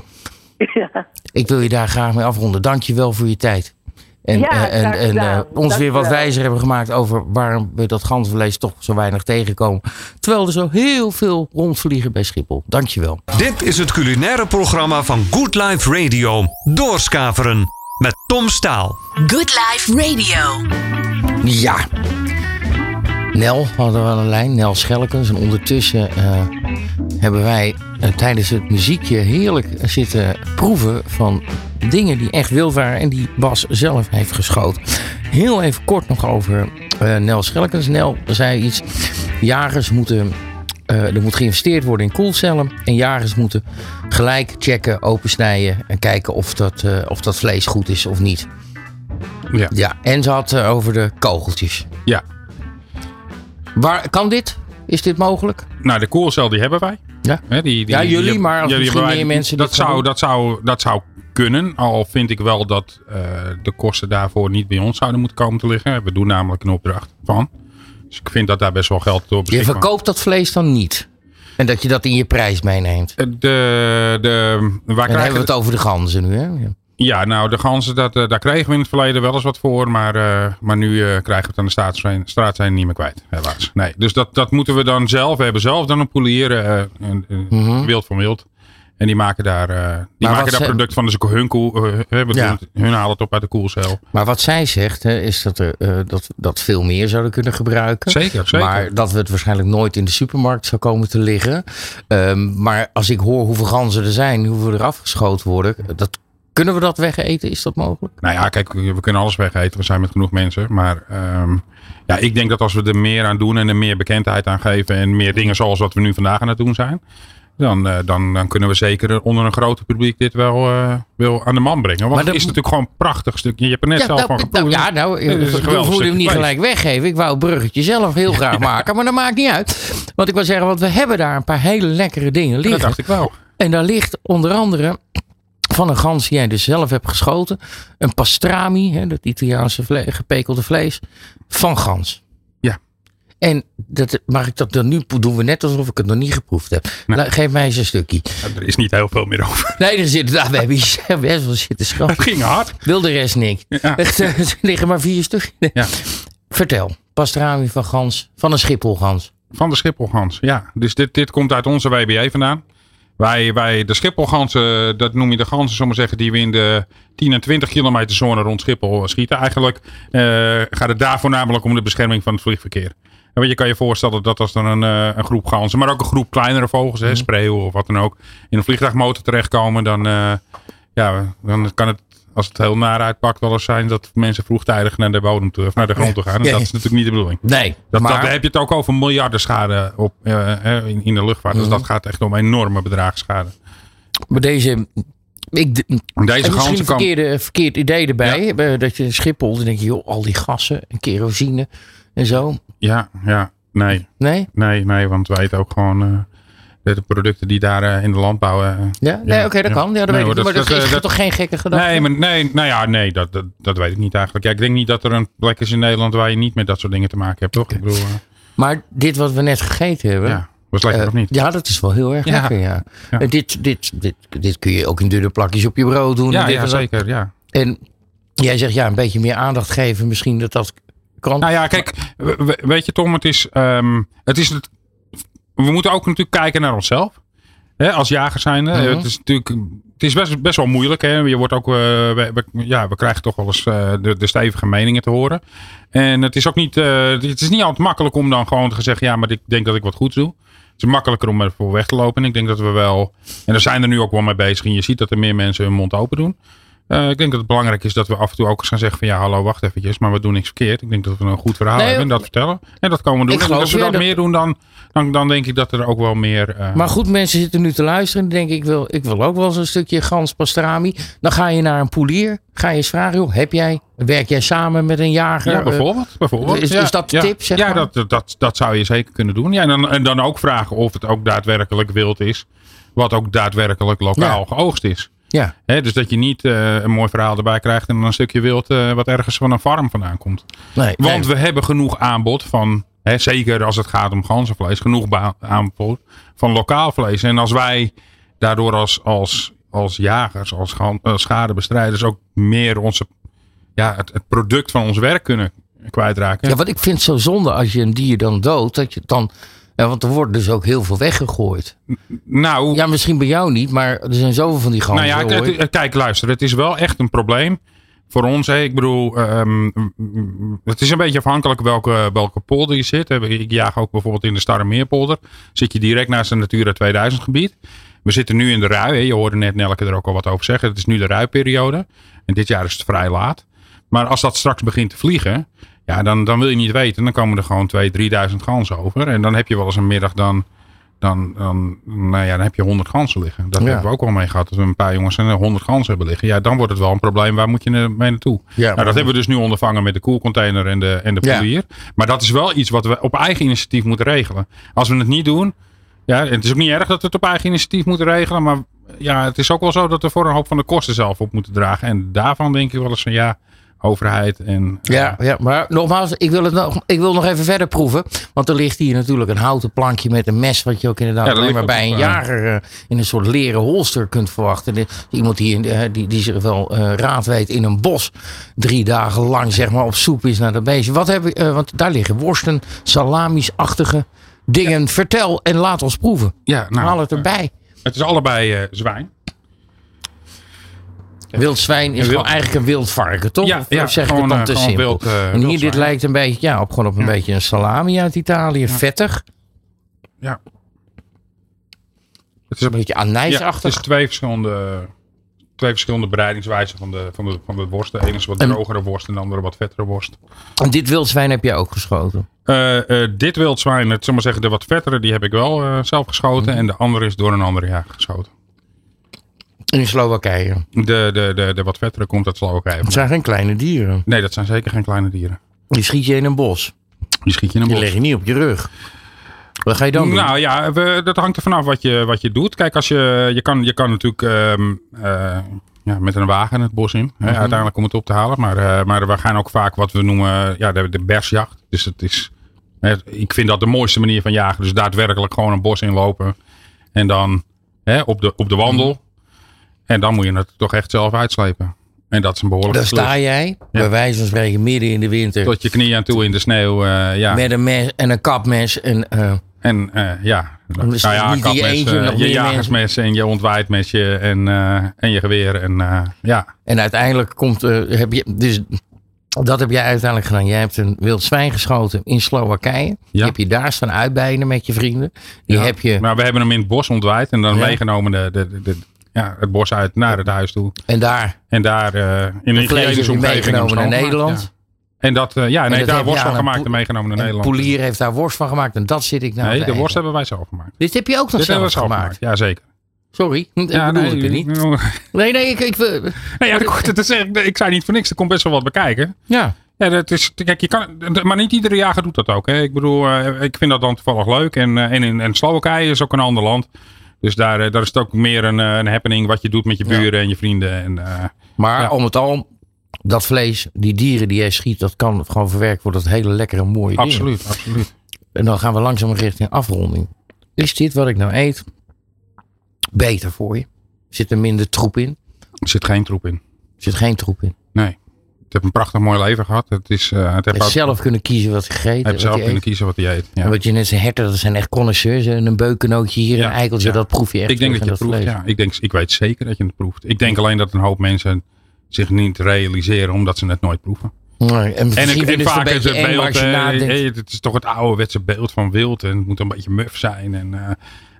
ja. Ik wil je daar graag mee afronden. Dank je wel voor je tijd. En, Ja, eh, en, graag en eh, ons weer wat wijzer hebben gemaakt over waarom we dat ganzenvlees toch zo weinig tegenkomen. Terwijl er zo heel veel rondvliegen bij Schiphol. Dank je wel. Dit is het culinaire programma van Good Life Radio. Doorskaveren met Tom Staal. Good Life Radio. Ja. Nel hadden we aan de lijn, Nel Schellekens. En ondertussen eh, hebben wij eh, tijdens het muziekje heerlijk zitten proeven van dingen die echt wild waren en die Bas zelf heeft geschoten. Heel even kort nog over eh, Nel Schellekens. Nel zei iets, jagers moeten, er moet geïnvesteerd worden in koelcellen. En jagers moeten gelijk checken, opensnijden en kijken of dat, of dat vlees goed is of niet. Ja. Ja, en ze had over de kogeltjes. Ja. Waar, kan dit? Is dit mogelijk? Nou, de koelcel die hebben wij. Ja. Die, die, Ja, jullie, die- maar als misschien wij- meer mensen dat zou, doen. dat, zou, dat zou kunnen. Al vind ik wel dat eh, de kosten daarvoor niet bij ons zouden moeten komen te liggen. We doen namelijk een opdracht van. Dus ik vind dat daar best wel geld door Je beschikbaar verkoopt dat vlees dan niet. En dat je dat in je prijs meeneemt. Eh, De, de, waar En dan hebben we het over de ganzen nu, hè? Ja. Ja, nou, de ganzen, dat, eh, daar kregen we in het verleden wel eens wat voor. Maar, eh, maar nu eh, krijgen we het aan de staatslijn, straatslijn niet meer kwijt, helaas. Nee, dus dat, dat moeten we dan zelf. We hebben zelf dan een poelier, een- een Mhm. wild van wild. En die maken daar, die maken daar product van. Dus hun, koel, Ja. hun halen het op uit de koelcel. Maar wat zij zegt, hè, is dat, er, dat we dat veel meer zouden kunnen gebruiken. Zeker, zeker. Maar dat we het waarschijnlijk nooit in de supermarkt zou komen te liggen. Ehm, maar als ik hoor hoeveel ganzen er zijn, hoeveel er afgeschoten worden. Dat, kunnen we dat wegeten? Is dat mogelijk? Nou ja, kijk, we kunnen alles wegeten. We zijn met genoeg mensen. Maar ehm, ja, ik denk dat als we er meer aan doen en er meer bekendheid aan geven. En meer dingen zoals wat we nu vandaag aan het doen zijn. Dan, eh, dan, dan kunnen we zeker onder een groter publiek dit wel, wel aan de man brengen. Want Maar het dat- is natuurlijk gewoon een prachtig stukje. Je hebt er net Ja, zelf van nou, geproefd. nou, ja, nou, geweldig hoeven hem niet vlees. gelijk weggeven. Ik wou het bruggetje zelf heel graag maken, maar dat maakt niet uit. Want ik wil zeggen, want we hebben daar een paar hele lekkere dingen Dat liggen. dacht ik wel. En daar ligt onder andere van een gans die jij dus zelf hebt geschoten. Een pastrami, hè, dat Italiaanse vle- gepekelde vlees, van gans. Ja. En dat, mag ik dat dan nu doen we net alsof ik het nog niet geproefd heb. Geef mij eens een stukje. Nou, er is niet heel veel meer over. Nee, er zit, ah, we hebben hier best wel zitten Het schrappen. ging hard. Wil de rest niks. Ja. Echt, er liggen maar vier stukjes. Ja. Vertel, pastrami van gans, van een schipholgans. Van de Schipholgans, ja. Dus dit, dit komt uit onze WBA vandaan. Wij, wij de Schipholgansen, dat noem je de ganzen, zomaar zeggen, die we in de 10 en 20 kilometer zone rond Schiphol schieten. Eigenlijk eh, gaat het daar voornamelijk om de bescherming van het vliegverkeer. En wat je kan je voorstellen dat als er een, eh, een groep ganzen, maar ook een groep kleinere vogels, hè, spreeuwen of wat dan ook, in een vliegtuigmotor terechtkomen, dan, eh, ja, dan kan het, als het heel naar uitpakt, wel eens zijn dat mensen vroegtijdig naar de bodem toe, of naar de grond toe gaan. En dat is natuurlijk niet de bedoeling. Nee, Dat, maar dat, heb je het ook over miljarden schade op, eh, eh, in, in de luchtvaart. Dus dat gaat echt om enorme bedragen schade. bij deze... Ik, Deze en misschien een kan... verkeerde, verkeerd idee erbij. eh, Dat je Schiphol, dan denk je, joh, al die gassen en kerosine en zo. Ja, ja, nee, Nee? nee, nee. Want wij weten ook gewoon de, de producten die daar eh, in de landbouw... eh, Ja, nee, oké, dat kan. Ja, dat Nee, weet ik. Maar dat, dat, is eh, toch geen gekke gedachte? nee, maar nee, nou ja, nee, dat, dat, dat weet ik niet eigenlijk. Ja, ik denk niet dat er een plek is in Nederland waar je niet met dat soort dingen te maken hebt, toch? Ik bedoel, Maar dit wat we net gegeten hebben... ja, was lekker of niet? Ja, dat is wel heel erg Ja. lekker, ja. Ja. En dit, dit, dit, dit kun je ook in dunne plakjes op je brood doen. en Ja, dat. zeker, ja. En jij zegt, ja, een beetje meer aandacht geven. Misschien dat dat kan. Nou ja, kijk, we- we- weet je Tom, het is, ehm, het is het, we moeten ook natuurlijk kijken naar onszelf. Hè, als jager zijn. Mhm. Het is natuurlijk, het is best, best wel moeilijk. Hè? Je wordt ook, eh, we, we- ja, we krijgen toch wel eens eh, de, de stevige meningen te horen. En het is ook niet, eh, het is niet altijd makkelijk om dan gewoon te zeggen, ja, maar ik denk dat ik wat goed doe. Het is makkelijker om ervoor weg te lopen. En ik denk dat we wel, en daar zijn er nu ook wel mee bezig. En je ziet dat er meer mensen hun mond open doen. Eh, ik denk dat het belangrijk is dat we af en toe ook eens gaan zeggen van ja, hallo, wacht eventjes, maar we doen niks verkeerd. Ik denk dat we een goed verhaal Nee, hebben en dat vertellen. En dat komen we doen. En als we dat, meer doen, dan, dan, dan denk ik dat er ook wel meer... eh, Maar goed, mensen zitten nu te luisteren. En denken, ik wil, ik wil ook wel eens een stukje gans pastrami. Dan ga je naar een poelier. Ga je eens vragen, joh, heb jij, werk jij samen met een jager? ja, Eh, bijvoorbeeld. bijvoorbeeld. is- ja, is dat de ja. tip, zeg ja, maar? dat, dat, dat, dat zou je zeker kunnen doen. Ja, en, dan, en dan ook vragen of het ook daadwerkelijk wild is. Wat ook daadwerkelijk lokaal Ja. geoogst is. Ja. Dus dat je niet eh, een mooi verhaal erbij krijgt en dan een stukje wild eh, wat ergens van een farm vandaan komt. Nee, Want nee. we hebben genoeg aanbod van, zeker als het gaat om ganzenvlees, genoeg aanbod van lokaal vlees. En als wij daardoor als, als, als jagers, als, als schadebestrijders ook meer onze, ja, het, het product van ons werk kunnen kwijtraken. Ja, wat ik vind zo zonde als je een dier dan doodt. Dat je dan, ja, want er wordt dus ook heel veel weggegooid. nou, Ja, misschien bij jou niet, maar er zijn zoveel van die ganzen. Nou ja, hoor. kijk, luister, het is wel echt een probleem voor ons. Hè. Ik bedoel, ehm, het is een beetje afhankelijk welke, welke polder je zit. Ik jaag ook bijvoorbeeld in de Starremeerpolder. Zit je direct naast een Natura 2000 gebied. We zitten nu in de rui. Hè. Je hoorde net Nelke er ook al wat over zeggen. Het is nu de ruiperiode. En dit jaar is het vrij laat. Maar als dat straks begint te vliegen, ja, dan, dan wil je niet weten. Dan komen er gewoon 2.000, 3.000 ganzen over. En dan heb je wel eens een middag dan dan, dan, nou ja, dan heb je 100 ganzen liggen. Dat Ja. hebben we ook al mee gehad. Dat we een paar jongens en 100 ganzen hebben liggen. Ja, dan wordt het wel een probleem. Waar moet je mee naartoe? Ja, nou, maar- dat hebben we dus nu ondervangen met de koelcontainer en de, en de Ja. polier. Maar dat is wel iets wat we op eigen initiatief moeten regelen. Als we het niet doen. Ja, en het is ook niet erg dat we het op eigen initiatief moeten regelen. Maar ja, het is ook wel zo dat we voor een hoop van de kosten zelf op moeten dragen. En daarvan denk ik wel eens van ja, overheid en... Ja, ja, maar nogmaals, ik wil, het nog, ik wil nog even verder proeven. Want er ligt hier natuurlijk een houten plankje met een mes. Wat je ook inderdaad Ja, alleen maar bij een eh, jager eh, in een soort leren holster kunt verwachten. De- Iemand die, eh, die, die zich wel eh, raad weet in een bos. Drie dagen lang zeg maar op zoek is naar dat beestje. Wat heb ik, eh, want daar liggen worsten, salami's-achtige dingen. Vertel en laat ons proeven. ja nou, Haal het erbij. Het is allebei eh, zwijn. Wild zwijn is gewoon eigenlijk een wild varken, toch? Ja, ja, zeg ik het dan eh, te simpel? wild, eh, en hier, dit zwijn. lijkt een beetje, ja, op, gewoon op een beetje een salami uit Italië. Vettig. Ja. Het is Een beetje Ja, het anijsachtig. is twee verschillende, twee verschillende bereidingswijzen van de, van de, van de worst. De ene is wat drogere worst en de andere wat vettere worst. En dit wildzwijn heb je ook geschoten. Eh, dit wildzwijn, het, zal maar zeggen, de wat vettere, die heb ik wel zelf geschoten. Mhm. En de andere is door een andere jager geschoten. In Slowakije. De, de, de, de wat vettere komt uit Slowakije. Het zijn geen kleine dieren. Nee, dat zijn zeker geen kleine dieren. Die schiet je in een bos. Die schiet je in een Die bos. leg je niet op je rug. Wat ga je dan doen? Nou ja, we, dat hangt er vanaf wat je, wat je doet. Kijk, als je, je, kan, je kan natuurlijk ehm, eh, ja, met een wagen het bos in. Hè, uiteindelijk om het op te halen. Maar, eh, maar we gaan ook vaak wat we noemen ja, de, de bersjacht. Dus het is, hè, ik vind dat de mooiste manier van jagen. Dus daadwerkelijk gewoon een bos inlopen. En dan hè, op, de, op de wandel. En dan moet je het toch echt zelf uitslepen. En dat is een behoorlijke Daar sta jij, bij wijze van spreken, midden in de winter. Tot je knieën aan toe in de sneeuw. eh, ja. Met een mes en een kapmes. En, eh, En eh, ja, nou ja, niet kapmes, eentje, nog je jagersmes en je ontwaaijdmesje en, en je geweer. En ja, en uiteindelijk komt, heb je. Dus dat heb jij uiteindelijk gedaan. Jij hebt een wild zwijn geschoten in Slowakije. Die Ja. heb je daar staan uitbijnen met je vrienden. Die Ja. heb je. Maar we hebben hem in het bos ontwaaid en dan Ja. meegenomen de, de, de- ja, het bos uit naar het huis toe. En daar En daar eh, in een hygiënische omgeving meegenomen naar Nederland. ja. En dat, eh, ja, nee, dat daar worst van gemaakt en meegenomen naar En Nederland. Polier heeft daar worst van gemaakt. En dat zit ik nou nee, de worst hebben wij zelf gemaakt. Dit heb je ook nog Dit zelf zelf gemaakt. gemaakt, ja zeker. Sorry, ik Ja, bedoel nee, het niet. nee, Nee, nee, ik, ik, ja, ik, hoorde het te zeggen. ik zei niet voor niks, er komt best wel wat bekijken. ja. Ja, dat is, kijk, je kan, maar niet iedere jager doet dat ook. Hè. Ik bedoel, eh, ik vind dat dan toevallig leuk. En, en in en Slowakije is ook een ander land. Dus daar, eh, daar is het ook meer een, eh, een happening wat je doet met je Ja. buren en je vrienden. En, eh, Maar Ja. om het al, dat vlees, die dieren die jij schiet, dat kan gewoon verwerkt worden tot hele lekkere mooie dingen. absoluut, absoluut. En dan gaan we langzaam richting afronding. Is dit wat ik nou eet beter voor je? Zit er minder troep in? Er zit geen troep in. Zit geen troep in? Nee. Ik heb een prachtig mooi leven gehad. Het is, eh het Je ook- zelf kunnen kiezen wat je gegeten heb zelf je kunnen eet. kiezen wat hij eet. Ja. En wat je net zei, herten, dat zijn echt connoisseurs. En een beukenootje hier, Ja, een eikeltje, ja. dat proef je echt Ik denk dat je het proeft. Ja. Ik, denk, ik weet zeker dat je het proeft. Ik denk alleen dat een hoop mensen zich niet realiseren omdat ze het nooit proeven. Nee, en En, misschien ik, en vaak is het beeld, je eh, hey, het is toch het ouderwetse beeld van wild. En het moet een beetje muf zijn en eh,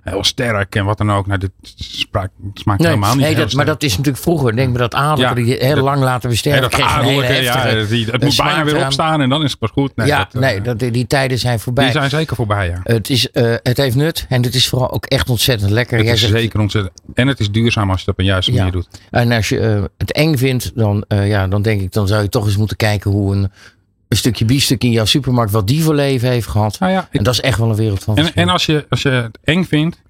heel sterk en wat dan ook. Nou, dit smaakt, smaakt Nee, helemaal niet nee, dat, maar dat is natuurlijk vroeger. Denk maar dat Ja, die heel dat- lang laten Hey, besterven. dat ja, heftige- het moet bijna weer opstaan en dan is het pas goed. Nee, ja, dat, eh, nee, dat, die tijden zijn voorbij. die zijn zeker voorbij, ja. Het, is, eh, het heeft nut en het is vooral ook echt ontzettend lekker. Het Jij is zegt- zeker ontzettend. En het is duurzaam als je het op een juiste Ja. manier doet. En als je eh, het eng vindt, dan, eh, ja, dan denk ik, dan zou je toch eens moeten kijken hoe een, een stukje biefstuk in jouw supermarkt, wat die voor leven heeft gehad. Nou ja, En dat is echt wel een wereld van en, en als, je, als je het eng vindt,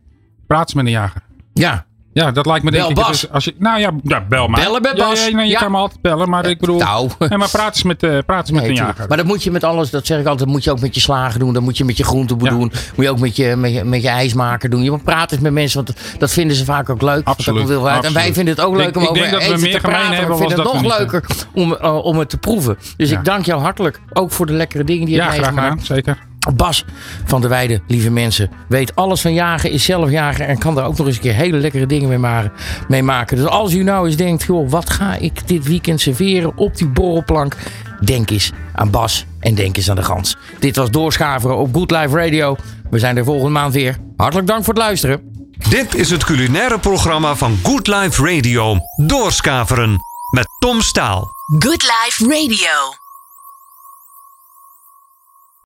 praat eens met een jager. Ja, Ja, dat lijkt me Bel denk ik. Bas. dus als je, nou ja, ja, bel maar. Bellen met Ja, Bas. Ja, nee, je Ja. kan me altijd bellen, maar ik bedoel. nou. Nee, maar praat eens met, eh praat eens met een jager. Maar dat moet je met alles, dat zeg ik altijd, moet je ook met je slagen doen. Dat moet je met je groenten Ja. doen. Moet je ook met je, met je, met je ijsmaker doen. Je moet praten met mensen, want dat vinden ze vaak ook leuk. Absoluut, Dat uit. En wij vinden het ook leuk Ik- om ik over denk dat we meer te praten. hebben maar ik vind het dat nog leuker om, eh, om het te proeven. Dus Ja. ik dank jou hartelijk. Ook voor de lekkere dingen die je ja, hebt graag meegemaakt. gedaan, zeker. Bas van der Weide, lieve mensen, weet alles van jagen, is zelf jager en kan daar ook nog eens een keer hele lekkere dingen mee maken. Dus als u nou eens denkt, joh, wat ga ik dit weekend serveren op die borrelplank? Denk eens aan Bas en denk eens aan de gans. Dit was Doorschaveren op Good Life Radio. We zijn er volgende maand weer. Hartelijk dank voor het luisteren. Dit is het culinaire programma van Good Life Radio. Doorskaveren met Tom Staal. Good Life Radio.